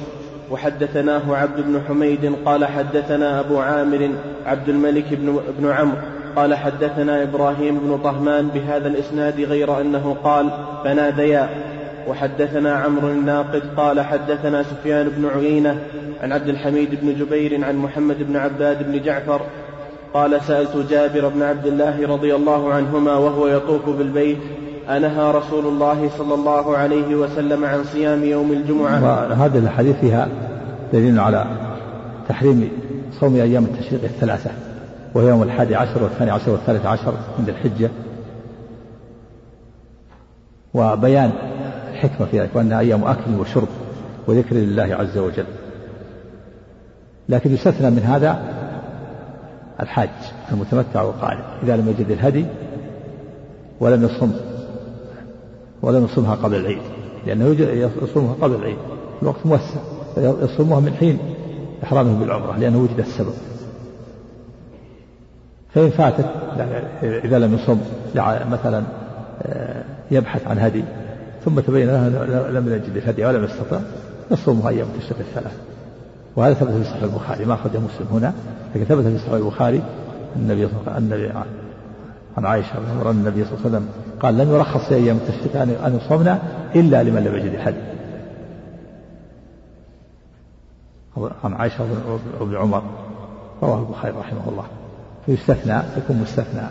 وحدثناه عبد بن حميد قال حدثنا أبو عامر عبد الملك بن, بن عمرو. قال حدثنا إبراهيم بن طهمان بهذا الإسناد غير أنه قال فناديا. وحدثنا عمرو الناقد قال حدثنا سفيان بن عيينة عن عبد الحميد بن جبير عن محمد بن عباد بن جعفر قال سألت جابر بن عبد الله رضي الله عنهما وهو يطوف بالبيت أنهى رسول الله صلى الله عليه وسلم عن صيام يوم الجمعة. وهذه الحديث فيها دليل على تحريم صوم أيام التشريق الثلاثة. وهي يوم الحادي عشر والثاني عشر والثالث عشر من الحجة. وبيان الحكمة في ذلك وأنها أيام أكل وشرب وذكر لله عز وجل. لكن يستثنى من هذا الحاج المتمتع والقارئ. إذا لم يجد الهدي ولم يصم ولم يصومها قبل العيد لأنه يصومها قبل العيد الوقت موسع يصومها من حين إحرامه بالعمرة لأنه وجد السبب. فإن فاتت إذا لم يصم مثلا آه، يبحث عن هدي ثم تبين له لم يجد الهدي ولم يستطع يصومها أيام التشريق الثلاث. وهذا ثبت في صحيح البخاري ما أخرجه مسلم هنا لكن ثبت في صحيح البخاري النبي النبي عن عائشة عن النبي صلى الله عليه وسلم قال لم يرخص في أيام التشريق أن يصومنا إلا لمن لم يجد الهدي. عن عائشة وابن عمر رواه البخاري رحمه الله. فيستثنى يكون مستثنى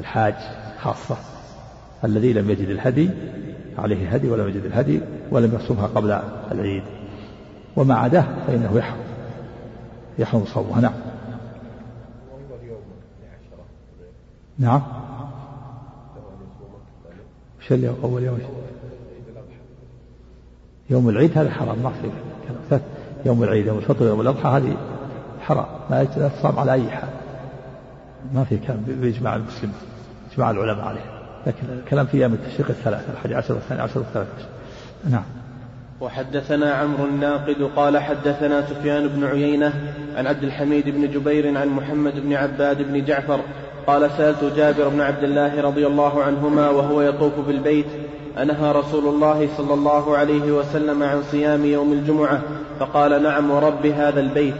الحاج خاصة الذي لم يجد الهدي عليه هدي ولم يجد الهدي ولم يصومها قبل العيد. وما عداه فإنه يحرم يحرم صومها نعم. نعم. وش اليوم أول يوم؟ يوم العيد هذا حرام ما في يوم العيد يوم الفطر يوم الأضحى هذه حرام. لا تصام على أي حال. ما في كلام بإجماع المسلمين إجماع العلماء عليه. لكن الكلام في أيام التشريق الثلاثة الحادي عشر والثاني عشر والثالث عشر. نعم. وحدثنا عمرو الناقد قال حدثنا سفيان بن عيينة عن عبد الحميد بن جبير عن محمد بن عباد بن جعفر قال سألت جابر بن عبد الله رضي الله عنهما وهو يطوف بالبيت أنهى رسول الله صلى الله عليه وسلم عن صيام يوم الجمعة فقال نعم ورب هذا البيت.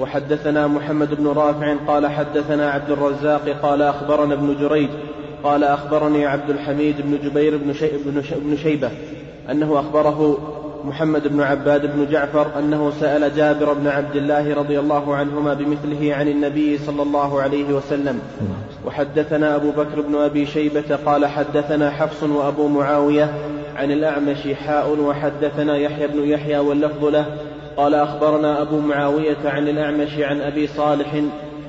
وحدثنا محمد بن رافع قال حدثنا عبد الرزاق قال أخبرنا ابن جريج قال أخبرني عبد الحميد بن جبير بن, شي بن شيبة أنه أخبره محمد بن عباد بن جعفر أنه سأل جابر بن عبد الله رضي الله عنهما بمثله عن النبي صلى الله عليه وسلم. وحدثنا أبو بكر بن أبي شيبة قال حدثنا حفص وأبو معاوية عن الأعمش حاء وحدثنا يحيى بن يحيى واللفظ له قال أخبرنا أبو معاوية عن الأعمش عن أبي صالح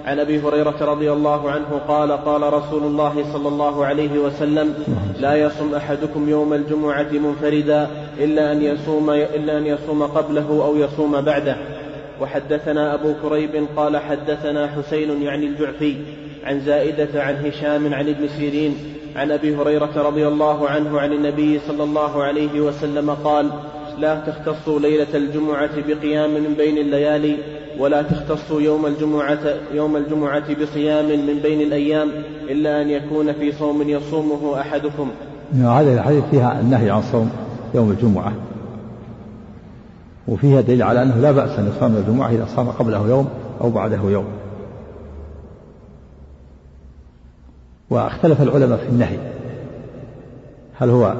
عن أبي هريرة رضي الله عنه قال قال رسول الله صلى الله عليه وسلم لا يصم أحدكم يوم الجمعة منفردا إلا أن يصوم إلا أن يصوم قبله أو يصوم بعده. وحدثنا أبو كريب قال حدثنا حسين يعني الجعفي عن زائدة عن هشام عن ابن سيرين عن أبي هريرة رضي الله عنه عن النبي صلى الله عليه وسلم قال لا تختصوا ليلة الجمعة بقيام من بين الليالي ولا تختصوا يوم الجمعة يوم الجمعة بصيام من بين الأيام إلا أن يكون في صوم يصومه أحدكم. هذه الحديث فيها النهي عن صوم يوم الجمعة. وفيها دليل على أنه لا بأس أن يصام الجمعة إذا صام قبله يوم أو بعده يوم. واختلف العلماء في النهي هل هو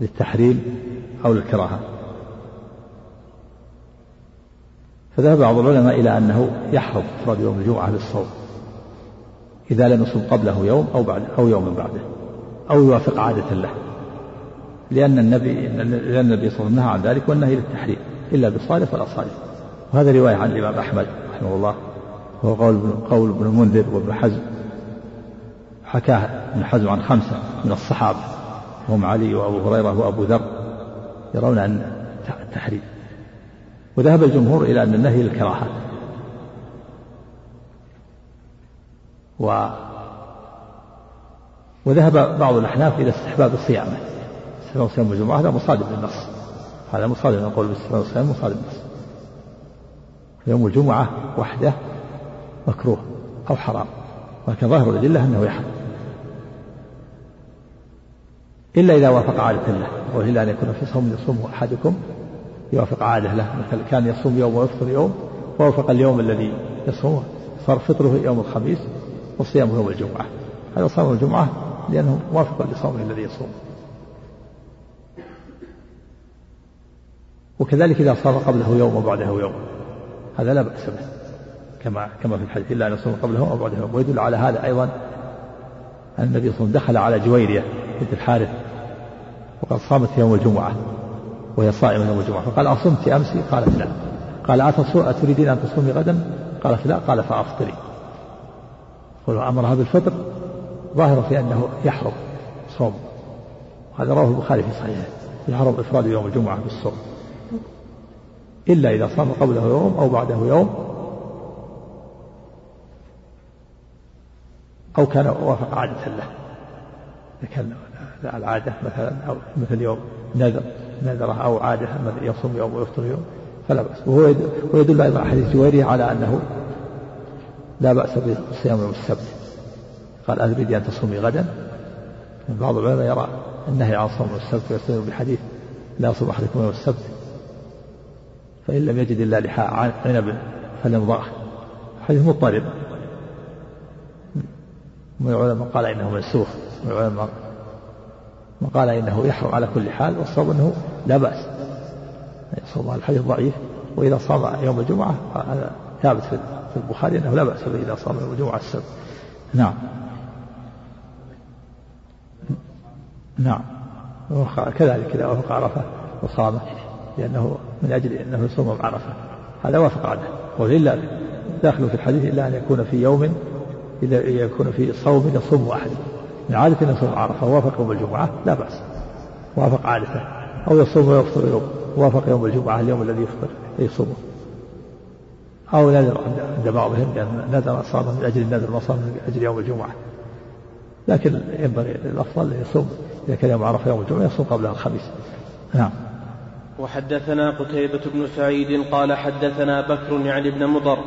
للتحريم أو للكراهة. فذهب بعض العلماء إلى أنه يحرم إفراد يوم الجمعة بالصوم إذا لم يصم قبله يوم أو بعد أو يوم بعده أو يوافق عادة له. لأن النبي لأن النبي صلى الله عليه وسلم نهى عن ذلك والنهي للتحريم إلا بالصالح ولا صالح وهذا رواية عن الإمام أحمد رحمه الله وهو قول قول ابن المنذر وابن حزم. حكاه ابن حزم عن خمسة من الصحابة. وهم علي وأبو هريرة وأبو ذر يرون أن التحريم وذهب الجمهور إلى أن النهي للكراهة. و وذهب بعض الأحناف إلى استحباب صيامه استحباب صيام الجمعة هذا مصادم للنص. هذا مصادم نقول باستحباب الصيام مصادم للنص. يوم الجمعة وحده مكروه أو حرام ولكن ظاهر الأدلة أنه يحرم. إلا إذا وافق عادة له وإلا أن يكون في صوم يصوم أحدكم يوافق عادة له مثل كان يصوم يوم ويفطر يوم ووافق اليوم الذي يصومه صار فطره يوم الخميس وصيامه يوم الجمعة. هذا صام الجمعة لأنه موافق لصومه الذي يصوم. وكذلك إذا صام قبله يوم وبعده يوم هذا لا بأس به كما كما في الحديث إلا أن يصوم قبله أو بعده يوم. ويدل على هذا أيضا أن النبي صلى الله عليه وسلم دخل على جويرية بنت الحارث وقد صامت يوم الجمعة وهي صائمة يوم الجمعة. فقال أصمت أمس؟ قالت لا. قال أتريدين أن تصومي غدا؟ قالت لا. قال فأفطري. أمرها بالفطر ظاهر في أنه يحرم صوم. هذا رواه البخاري في صحيحه يحرم إفراد يوم الجمعة بالصوم. إلا إذا صام قبله يوم أو بعده يوم أو كان وافق عادة له. كان العادة مثلا أو مثل يوم نذر نذرة أو عادة يصوم يوم ويفطر يوم فلا بأس. وهو ويدل أيضا حديث جويرية على أنه لا بأس بصيام يوم السبت. قال أريد أن تصومي غدا. بعض العلماء يرى النهي عن صوم السبت ويستدل بحديث لا يصوم أحدكم يوم السبت. فإن لم يجد إلا لحاء عنب فليمضغه حديث مضطرب. من العلماء قال إنه منسوخ. من العلماء من قال إنه يحرم على كل حال والصواب أنه لا بأس. صوم الحديث ضعيف وإذا صام يوم الجمعة هذا ثابت في البخاري أنه لا بأس به إذا صام يوم الجمعة السبت. نعم. نعم. كذلك إذا وافق عرفة وصامه لأنه من أجل أنه يصوم عرفة. هذا وافق عنه وإلا داخل في الحديث إلا أن يكون في يوم إذا يكون في صوم يصوم أحد عادة أن يصوم عرفة وافق يوم الجمعة لا بأس. وافق عادته أو يصوم ويفطر يوم. وافق يوم الجمعة اليوم الذي يفطر يصومه أو نذر عند بعضهم لأن نذر صام من أجل النذر ما صام من أجل يوم الجمعة. لكن ينبغي الأفضل أن يصوم. إذا كان يوم عرفة يوم الجمعة يصوم قبلها الخميس. نعم. وحدثنا قتيبة بن سعيد قال حدثنا بكر يعني ابن مضر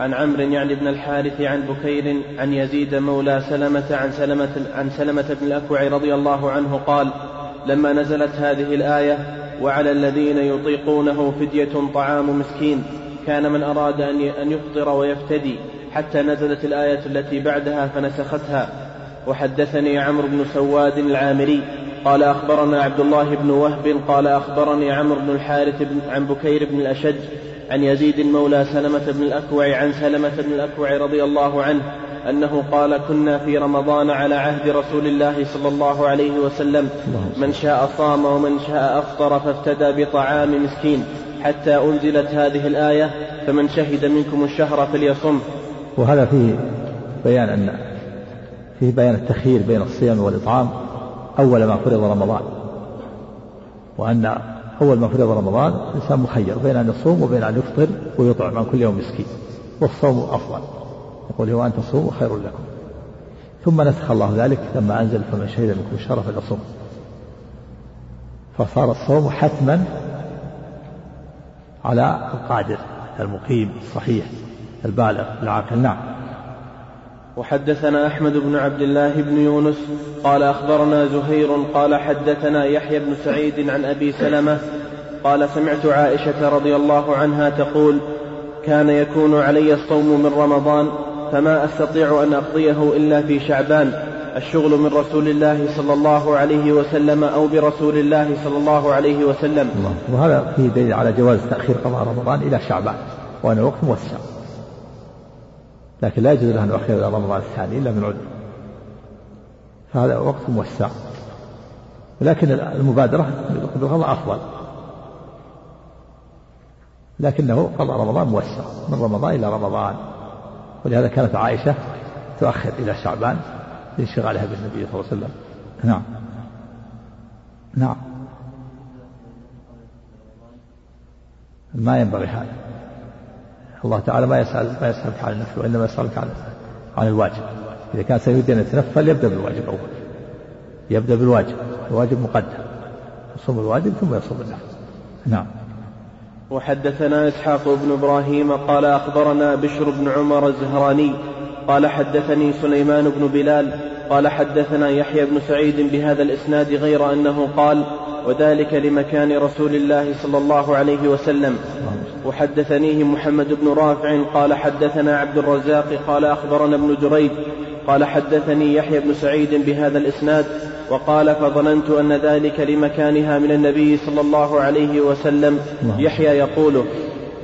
عن عمرو يعني بن الحارث عن بكير عن يزيد مولى سلمة عن سلمة عن سلمة بن الأكوع رضي الله عنه قال لما نزلت هذه الآية وعلى الذين يطيقونه فدية طعام مسكين كان من أراد أن يفطر ويفتدي حتى نزلت الآية التي بعدها فنسختها. وحدثني عمرو بن سواد العامري قال أخبرنا عبد الله بن وهب قال أخبرني عمرو بن الحارث بن عن بكير بن الأشج عن يزيد مولى سلمة بن الأكوع عن سلمة بن الأكوع رضي الله عنه أنه قال كنا في رمضان على عهد رسول الله صلى الله عليه وسلم. من شاء صام ومن شاء أفطر فافتدى بطعام مسكين. حتى أنزلت هذه الآية فمن شهد منكم الشهر فليصم. وهذا فيه بيان أن فيه بيان التخيير بين الصيام والإطعام أول ما فرض رمضان. وأن أول ما فرض رمضان الإنسان مخير بين أن يصوم وبين أن يفطر ويطعم عن كل يوم مسكين والصوم أفضل. يقول هو أن تصوموا خير لكم. ثم نسخ الله ذلك لما أنزل فمن شهد منكم الشر فليصوم. فصار الصوم حتما على القادر المقيم الصحيح البالغ العاقل. نعم. وحدثنا أحمد بن عبد الله بن يونس قال أخبرنا زهير قال حدثنا يحيى بن سعيد عن أبي سلمة قال سمعت عائشة رضي الله عنها تقول كان يكون علي الصوم من رمضان فما أستطيع أن أقضيه إلا في شعبان الشغل من رسول الله صلى الله عليه وسلم أو برسول الله صلى الله عليه وسلم الله. وهذا فيه دليل على جواز تأخير قضاء رمضان إلى شعبان وأنه وقت موسع لكن لا يجوز له أن يؤخر إلى رمضان الثاني إلا من عذر فهذا وقت موسع. لكن المبادرة بالقضاء أفضل. لكنه قضاء رمضان موسع. من رمضان إلى رمضان. ولهذا كانت عائشة تؤخر إلى شعبان لانشغالها بالنبي صلى الله عليه وسلم. نعم. نعم. ما ينبغي هذا. الله تعالى ما يسأل ما يسألك عن النفل وإنما يسألك عن عن الواجب. إذا كان سيريد أن يتنفل يبدأ بالواجب أول. يبدأ بالواجب. الواجب مقدم. يصوم الواجب ثم يصوم النفل. نعم. وحدثنا إسحاق بن إبراهيم قال أخبرنا بشر بن عمر الزهراني قال حدثني سليمان بن بلال قال حدثنا يحيى بن سعيد بهذا الإسناد غير أنه قال وذلك لمكان رسول الله صلى الله عليه وسلم. وحدثنيه محمد بن رافع قال حدثنا عبد الرزاق قال أخبرنا ابن جريج قال حدثني يحيى بن سعيد بهذا الإسناد وقال فظننت أن ذلك لمكانها من النبي صلى الله عليه وسلم. يحيى يقوله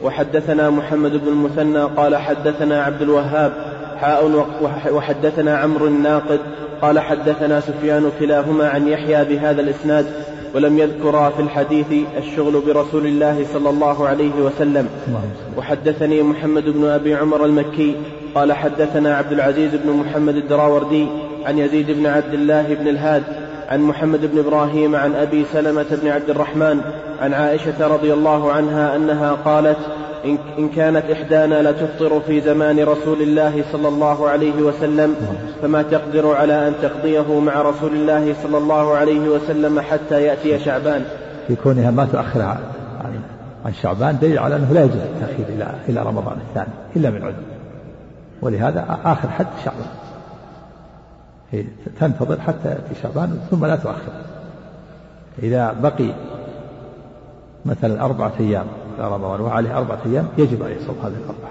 وحدثنا محمد بن المثنى قال حدثنا عبد الوهاب حاء وحدثنا عمرو الناقد قال حدثنا سفيان كلاهما عن يحيى بهذا الإسناد. ولم يذكرا في الحديث الشغل برسول الله صلى الله عليه وسلم. وحدثني محمد بن أبي عمر المكي قال حدثنا عبد العزيز بن محمد الدراوردي عن يزيد بن عبد الله بن الهاد عن محمد بن إبراهيم عن أبي سلمة بن عبد الرحمن عن عائشة رضي الله عنها أنها قالت إن كانت إحدانا لتفطر في زمان رسول الله صلى الله عليه وسلم فما تقدر على أن تقضيه مع رسول الله صلى الله عليه وسلم حتى يأتي شعبان. في كونها ما تؤخر عن عن شعبان دليل على أنه لا يجوز التأخير إلى إلى رمضان الثاني إلا من عذر. ولهذا آخر حد شعبان. تنتظر حتى يأتي شعبان ثم لا تؤخر. إذا بقي مثلا أربعة أيام إلى رمضان وعليه أربعة أيام يجب عليه صوم هذه الأربعة.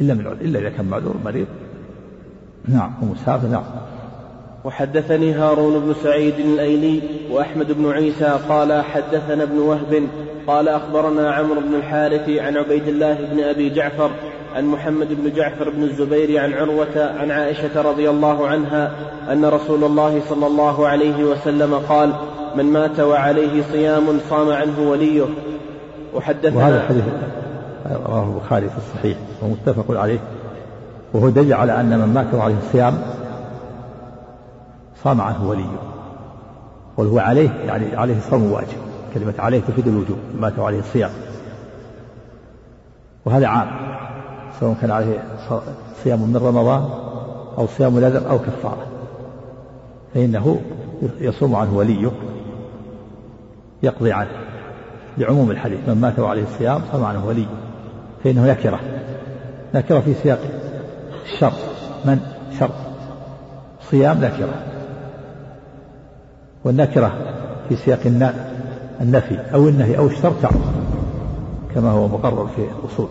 إلا من إلا إذا كان معذور مريض. نعم ومسافر نعم. وحدثني هارون بن سعيد الأيلي وأحمد بن عيسى قال حدثنا ابن وهب قال أخبرنا عمرو بن الحارث عن عبيد الله بن أبي جعفر عن محمد بن جعفر بن الزبير عن عروة عن عائشة رضي الله عنها أن رسول الله صلى الله عليه وسلم قال من مات وعليه صيام صام عنه وليه. وحدثنا وهذا الحديث رواه البخاري في الصحيح ومتفق عليه وهو دليل على أن من مات وعليه صيام صام عنه وليه وهو عليه يعني عليه صوم واجب كلمة عليه تفيد الوجوب مات عليه الصيام. وهذا عام سواء كان عليه صيام من رمضان أو صيام نذر أو كفارة. فإنه يصوم عنه وليه يقضي عنه. لعموم الحديث من مات وعليه الصيام صام عنه وليه فإنه نكرة نكرة في سياق الشر. من؟ شر. صيام نكرة والنكرة في سياق النفي أو النهي أو الشر كما هو مقرر في الأصول.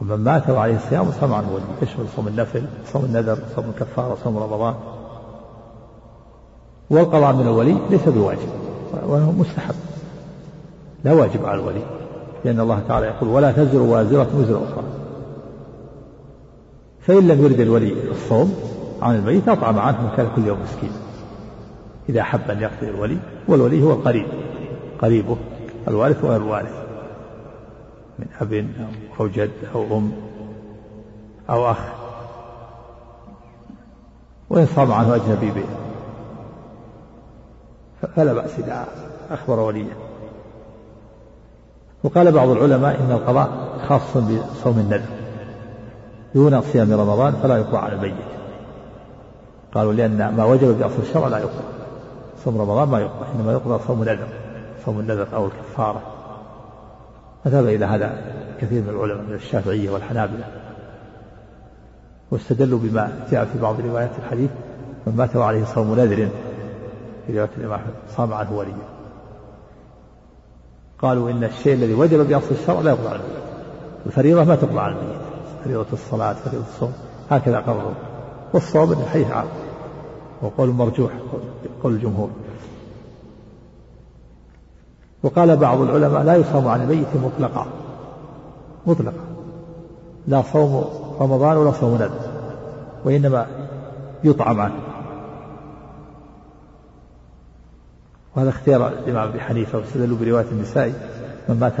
ومن مات وعليه الصيام صام عنه ولي. يشمل صوم النفل صوم النذر صوم الكفارة صوم رمضان. والقضاء من الولي ليس بواجب. وهو مستحب. لا واجب على الولي. لأن الله تعالى يقول ولا تزر وازرة وزر أخرى. فإن لم يرد الولي الصوم عن الميت أطعم عنه مكان كل يوم مسكين. إذا أحب أن يقضي الولي والولي هو القريب. قريبه الوارث وغير الوارث. من أب أو جد أو أم أو أخ. وإن صام عنه أجنبي فلا بأس إذا أخبر وليه وقال بعض العلماء إن القضاء خاص بصوم النذر دون صيام رمضان فلا يقضى على الميت. قالوا لأن ما وجب بأصل الشرع لا يقضى. صوم رمضان ما يقضى إنما يقضى صوم النذر صوم النذر أو الكفارة. فذهب إلى هذا كثير من العلماء من الشافعية والحنابلة. واستدلوا بما جاء في بعض روايات الحديث من مات وعليه صوم نذر. في رواية الإمام أحمد صام عنه ولي قالوا إن الشيء الذي وجب بأصل الشرع لا يقضى الميت الفريضة ما تقضى على الميت فريضة الصلاة فريضة الصوم هكذا قرروا والصواب أن الحديث عام. وقول مرجوح قول الجمهور. وقال بعض العلماء لا يصام عن الميت مطلقا. مطلقا. لا صوم رمضان ولا صوم ندب وإنما يطعم عنه. وهذا اختيار الإمام أبي حنيفة واستدلوا برواية النساء من مات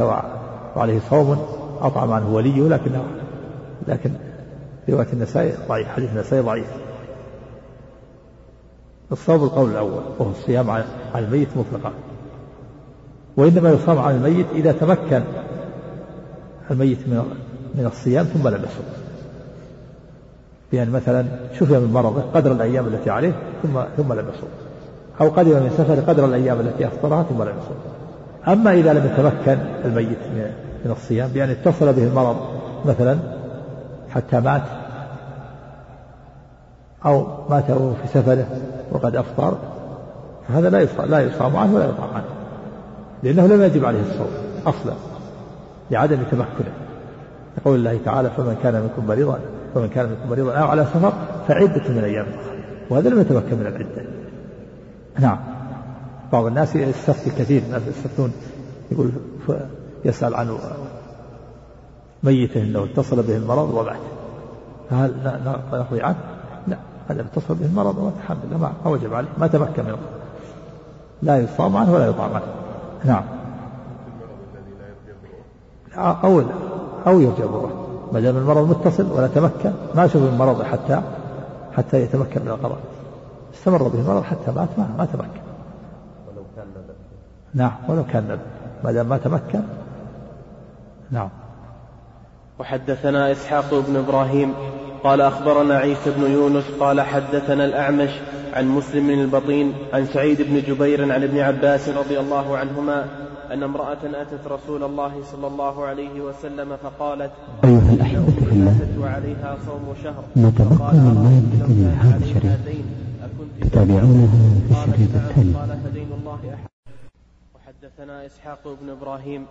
وعليه صوم أطعم عنه وليه لكنه لكن رواية النساء ضعيف حديث النساء ضعيف. الصوم القول الأول وهو الصيام على الميت مطلقا. وإنما يصام على الميت إذا تمكن الميت من من الصيام ثم لم يصم. بأن مثلا شفي من مرضه قدر الأيام التي عليه ثم ثم لم يصم. أو قدم من سفر قدر الأيام التي أفطرها ثم لم يصم أما إذا لم يتمكن الميت من الصيام بأن اتصل به المرض مثلا حتى مات أو مات وهو في سفره وقد أفطر فهذا لا يصام لا يصام عنه ولا يطعم عنه. لأنه لم يجب عليه الصوم أصلا لعدم تمكنه. يقول الله تعالى فمن كان منكم مريضا فمن كان منكم مريضا أو على سفر فعدة من أيام أخرى. وهذا لم يتمكن من العدة. نعم. بعض الناس يستفتي كثير الناس يستفتون يقول يسأل عن ميته انه اتصل به المرض ومات فهل نقضي عنه؟ لا. هذا اتصل به المرض الحمد لله ما وجب عليه ما تمكن منه. لا يصام عنه ولا يطعم عنه. نعم. أو أو يرجى بره ما دام المرض متصل ولا تمكن ما شوف المرض حتى حتى يتمكن من القضاء. استمر به المرض حتى مات ما, ما تمكن. ولو كان ندب نعم ولو كان ندب ما دام ما تمكن. نعم. وحدثنا إسحاق بن إبراهيم قال أخبرنا عيسى بن يونس قال حدثنا الأعمش عن مسلم من البطين عن سعيد بن جبير عن ابن عباس رضي الله عنهما أن امرأة أتت رسول الله صلى الله عليه وسلم فقالت أيها الأحبة في الله وعليها صوم شهر. نتبقى من مادة من هذا الشريط تتابعونها في الشريط التالي. وحدثنا إسحاق بن إبراهيم.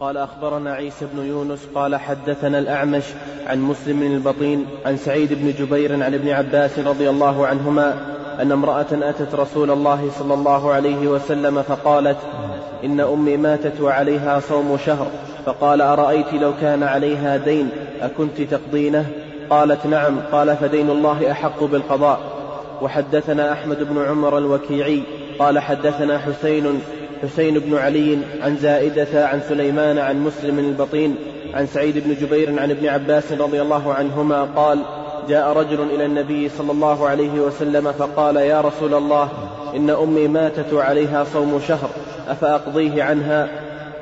قال أخبرنا عيسى بن يونس. قال حدثنا الأعمش عن مسلم البطين عن سعيد بن جبير عن ابن عباس رضي الله عنهما أن امرأة أتت رسول الله صلى الله عليه وسلم فقالت إن أمي ماتت وعليها صوم شهر. فقال أرأيت لو كان عليها دين أكنت تقضينه؟ قالت نعم. قال فدين الله أحق بالقضاء. وحدثنا أحمد بن عمر الوكيعي قال حدثنا حسين حسين بن علي عن زائدة عن سليمان عن مسلم البطين عن سعيد بن جبير عن ابن عباس رضي الله عنهما قال جاء رجل إلى النبي صلى الله عليه وسلم فقال يا رسول الله إن أمي ماتت وعليها صوم شهر أفأقضيه عنها؟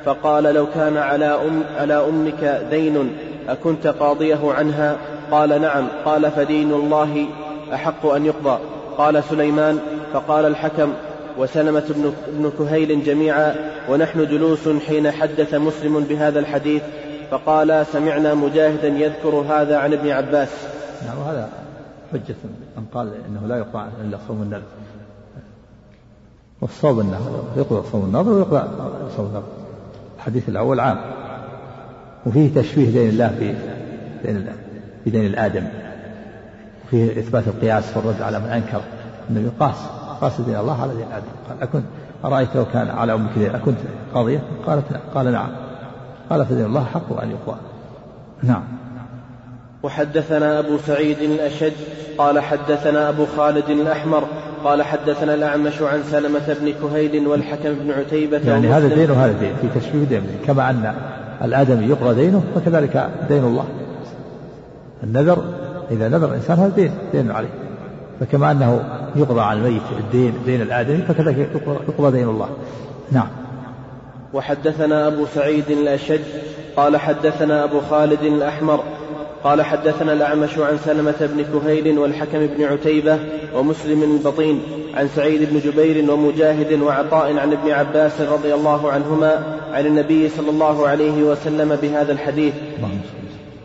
فقال لو كان على, أم على أمك دين أكنت قاضيه عنها؟ قال نعم قال فدين الله. أحق أن يقضى. قال سليمان فقال الحكم وسلمة بن, كهيل جميعا ونحن جلوس حين حدث مسلم بهذا الحديث فقال سمعنا مجاهدا يذكر هذا عن ابن عباس. نعم وهذا حجة من قال إنه لا يقطع إلا صوم النذر. والصوم النذر يقضى صوم النذر ويقضى صوم النذر. الحديث الأول عام. وفيه تشبيه دين الله في دين الله في دين الآدم. وفيه إثبات القياس والرد على من أنكر أنه يقاس قاس دين الله على دين آدم. قال أكنت أرأيت لو كان على أمك دين أكنت قاضية؟ قالت قال نعم. قال فدين الله حق أن يقضى نعم. وحدثنا أبو سعيد الأشج قال حدثنا أبو خالد الأحمر قال حدثنا الأعمش عن سلمة بن كهيل والحكم بن عتيبة يعني هذا دين وهذا دين في تشبيه دين. كما أن الآدمي يقرأ دينه فكذلك دين الله. النذر إذا نذر الإنسان هذا دين دين عليه. فكما أنه يقضى على الميت الدين دين الآدمي فكذلك يقضى دين الله. نعم. وحدثنا أبو سعيد الأشج قال حدثنا أبو خالد الأحمر قال حدثنا الأعمش عن سلمة بن كهيل والحكم بن عتيبة ومسلم البطين عن سعيد بن جبير ومجاهد وعطاء عن ابن عباس رضي الله عنهما عن النبي صلى الله عليه وسلم بهذا الحديث.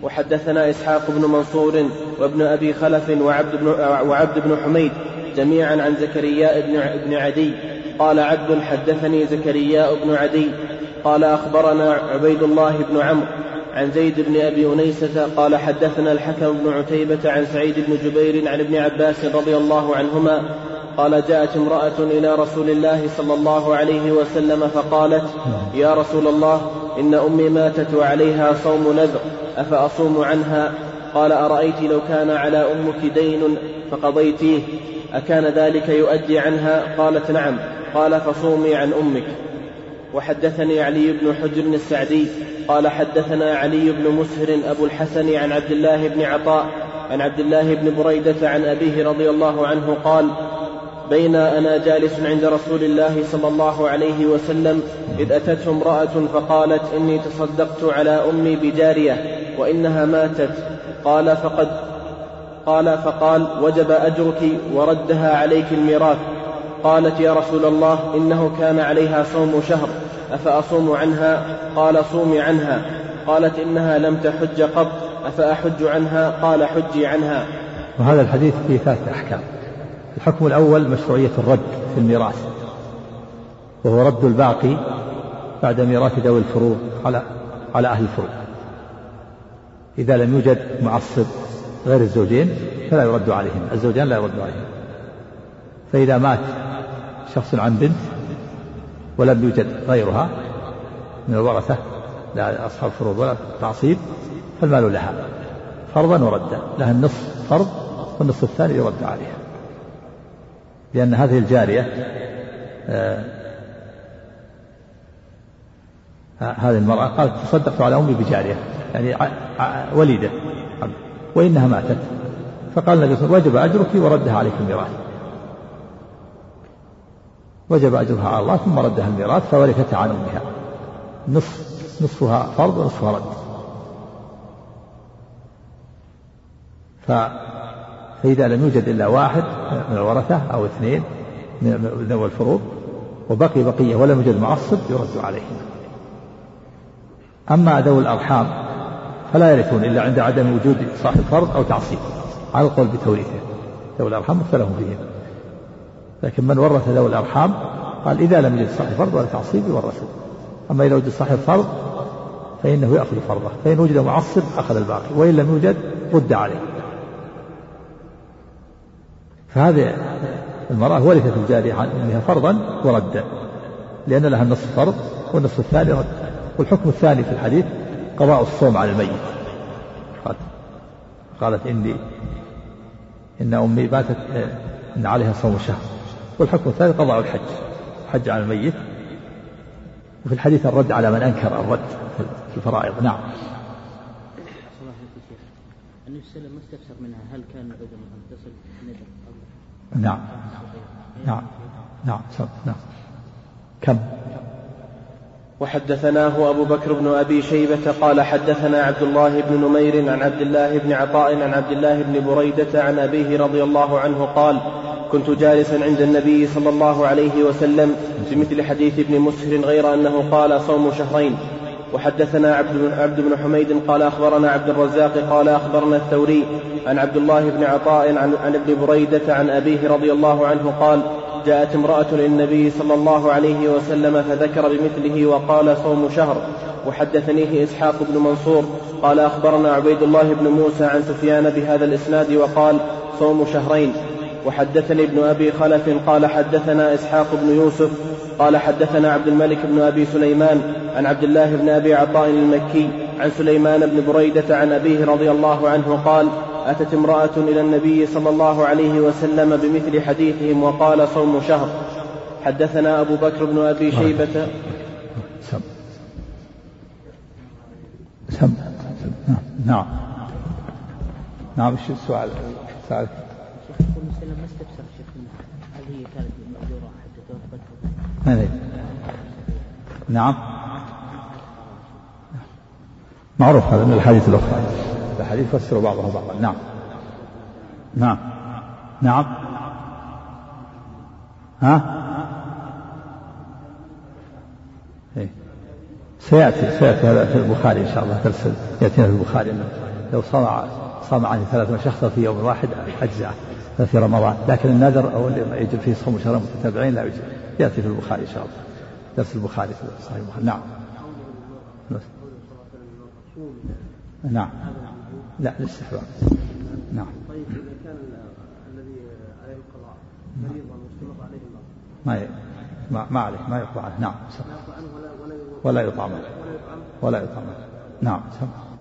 وحدثنا إسحاق بن منصور وابن أبي خلف وعبد بن, وعبد بن حميد جميعا عن زكرياء بن, بن عدي. قال عبد حدثني زكرياء بن عدي. قال أخبرنا عبيد الله بن عمرو عن زيد بن أبي أنيسة قال حدثنا الحكم بن عتيبة عن سعيد بن جبير عن ابن عباس رضي الله عنهما قال جاءت امرأة إلى رسول الله صلى الله عليه وسلم فقالت يا رسول الله إن أمي ماتت وعليها صوم نذر أفأصوم عنها؟ قال أرأيت لو كان على أمك دين فقضيتيه أكان ذلك يؤدي عنها؟ قالت نعم. قال فصومي عن أمك. وحدثني علي بن حجر السعدي قال حدثنا علي بن مسهر أبو الحسن عن عبد الله بن عطاء عن عبد الله بن بريدة عن أبيه رضي الله عنه قال بين أنا جالس عند رسول الله صلى الله عليه وسلم إذ أتته امرأة فقالت إني تصدقت على أمي بجارية وإنها ماتت. قال فقد قال فقال وجب أجرك وردها عليك الميراث. قالت يا رسول الله إنه كان عليها صوم شهر أفأصوم عنها؟ قال صومي عنها. قالت إنها لم تحج قط أفأحج عنها؟ قال حجي عنها. وهذا الحديث فيه ثلاثة أحكام. الحكم الأول مشروعية الرد في الميراث وهو رد الباقي بعد ميراث ذوي الفروض على على أهل الفروض. إذا لم يوجد معصب غير الزوجين فلا يرد عليهم الزوجان لا يرد عليهم فإذا مات شخص عن بنت ولم يوجد غيرها من الورثة لا أصحاب فروض ولا تعصيب فالمال لها فرضا وردا لها النصف فرض والنصف الثاني يرد عليها. لأن هذه الجارية آه هذه المرأة قالت تصدقت على أمي بجارية يعني وليدة وإنها ماتت. فقال النبي صلى الله عليه وسلم وجب أجرك وردها عليك الميراث. وجب أجرها على الله ثم ردها الميراث فورثتها عن أمها. نصف نصفها فرض ونصفها رد. ف فإذا لم يوجد إلا واحد من الورثة أو اثنين من ذوي الفروض وبقي بقية ولم يوجد معصب يرد عليهم أما ذوي الأرحام فلا يرثون إلا عند عدم وجود صاحب فرض أو تعصيب على القول بتوريثه. ذوي الأرحام مختلف فيهم لكن من ورث ذوي الأرحام قال إذا لم يجد صاحب فرض ولا تعصيب يورثه. أما إذا وجد صاحب فرض فإنه يأخذ فرضه فإن وجد معصب أخذ الباقي وإن لم يوجد رد عليه. فهذه المرأة ورثت الجارية عن أمها فرضا وردا لأن لها النصف فرض والنصف الثاني رد. والحكم الثاني في الحديث قضاء الصوم على الميت. قالت, قالت إني إن أمي ماتت إن عليها صوم شهر. والحكم الثاني قضاء الحج الحج على الميت. وفي الحديث الرد على من أنكر الرد في الفرائض. نعم. النبي صلى الله عليه وسلم. ما استفسر منها؟ هل كان العذر تصل ندر نعم. نعم. نعم. نعم. كم؟ وحدثناه أبو بكر بن أبي شيبة قال حدثنا عبد الله بن نمير عن عبد الله بن عطاء عن عبد الله بن بريدة عن أبيه رضي الله عنه قال كنت جالسا عند النبي صلى الله عليه وسلم بمثل حديث ابن مسهر غير أنه قال صوم شهرين. وحدثنا عبد بن, حميد قال أخبرنا عبد الرزاق قال أخبرنا الثوري عن عبد الله بن عطاء عن, عن ابن بريدة عن أبيه رضي الله عنه قال جاءت امرأة للنبي صلى الله عليه وسلم فذكر بمثله وقال صوم شهر. وحدثنيه إسحاق بن منصور قال أخبرنا عبيد الله بن موسى عن سفيان بهذا الإسناد وقال صوم شهرين. وحدثني ابن أبي خلف قال حدثنا إسحاق بن يوسف قال حدثنا عبد الملك بن أبي سليمان عن عبد الله بن أبي عطاء المكي عن سليمان بن بريدة عن أبيه رضي الله عنه قال أتت امرأة إلى النبي صلى الله عليه وسلم بمثل حديثهم وقال صوم شهر. حدثنا أبو بكر بن أبي شيبة. سم. سم. نعم. نعم شو السؤال؟ السؤال شيخ مسلم ما استفسر شيخ هل هي كانت مأجورة حتى توفت نعم. معروف هذا من الحديث الأخرى. الحديث فسروا بعضها بعضا. نعم. نعم. نعم. ها؟ إيه. سيأتي سيأتي هذا في البخاري إن شاء الله درس يأتينا في البخاري. لو صنع صام عنه شخصا في يوم واحد أجزاء في رمضان. لكن النذر أو اللي يجب فيه صوم شهرين متتابعين لا يجب. يأتي في البخاري إن شاء الله. درس البخاري في صحيح البخاري. نعم. نعم. لا الاستحباب. نعم. طيب إذا كان الذي عليه القضاء مريضا مستمر عليه المرض ما ي... ما, ما عليه ما يقضى عنه نعم ولا ولا ولا يطعم ولا يطعم ولا يطعم نعم سمع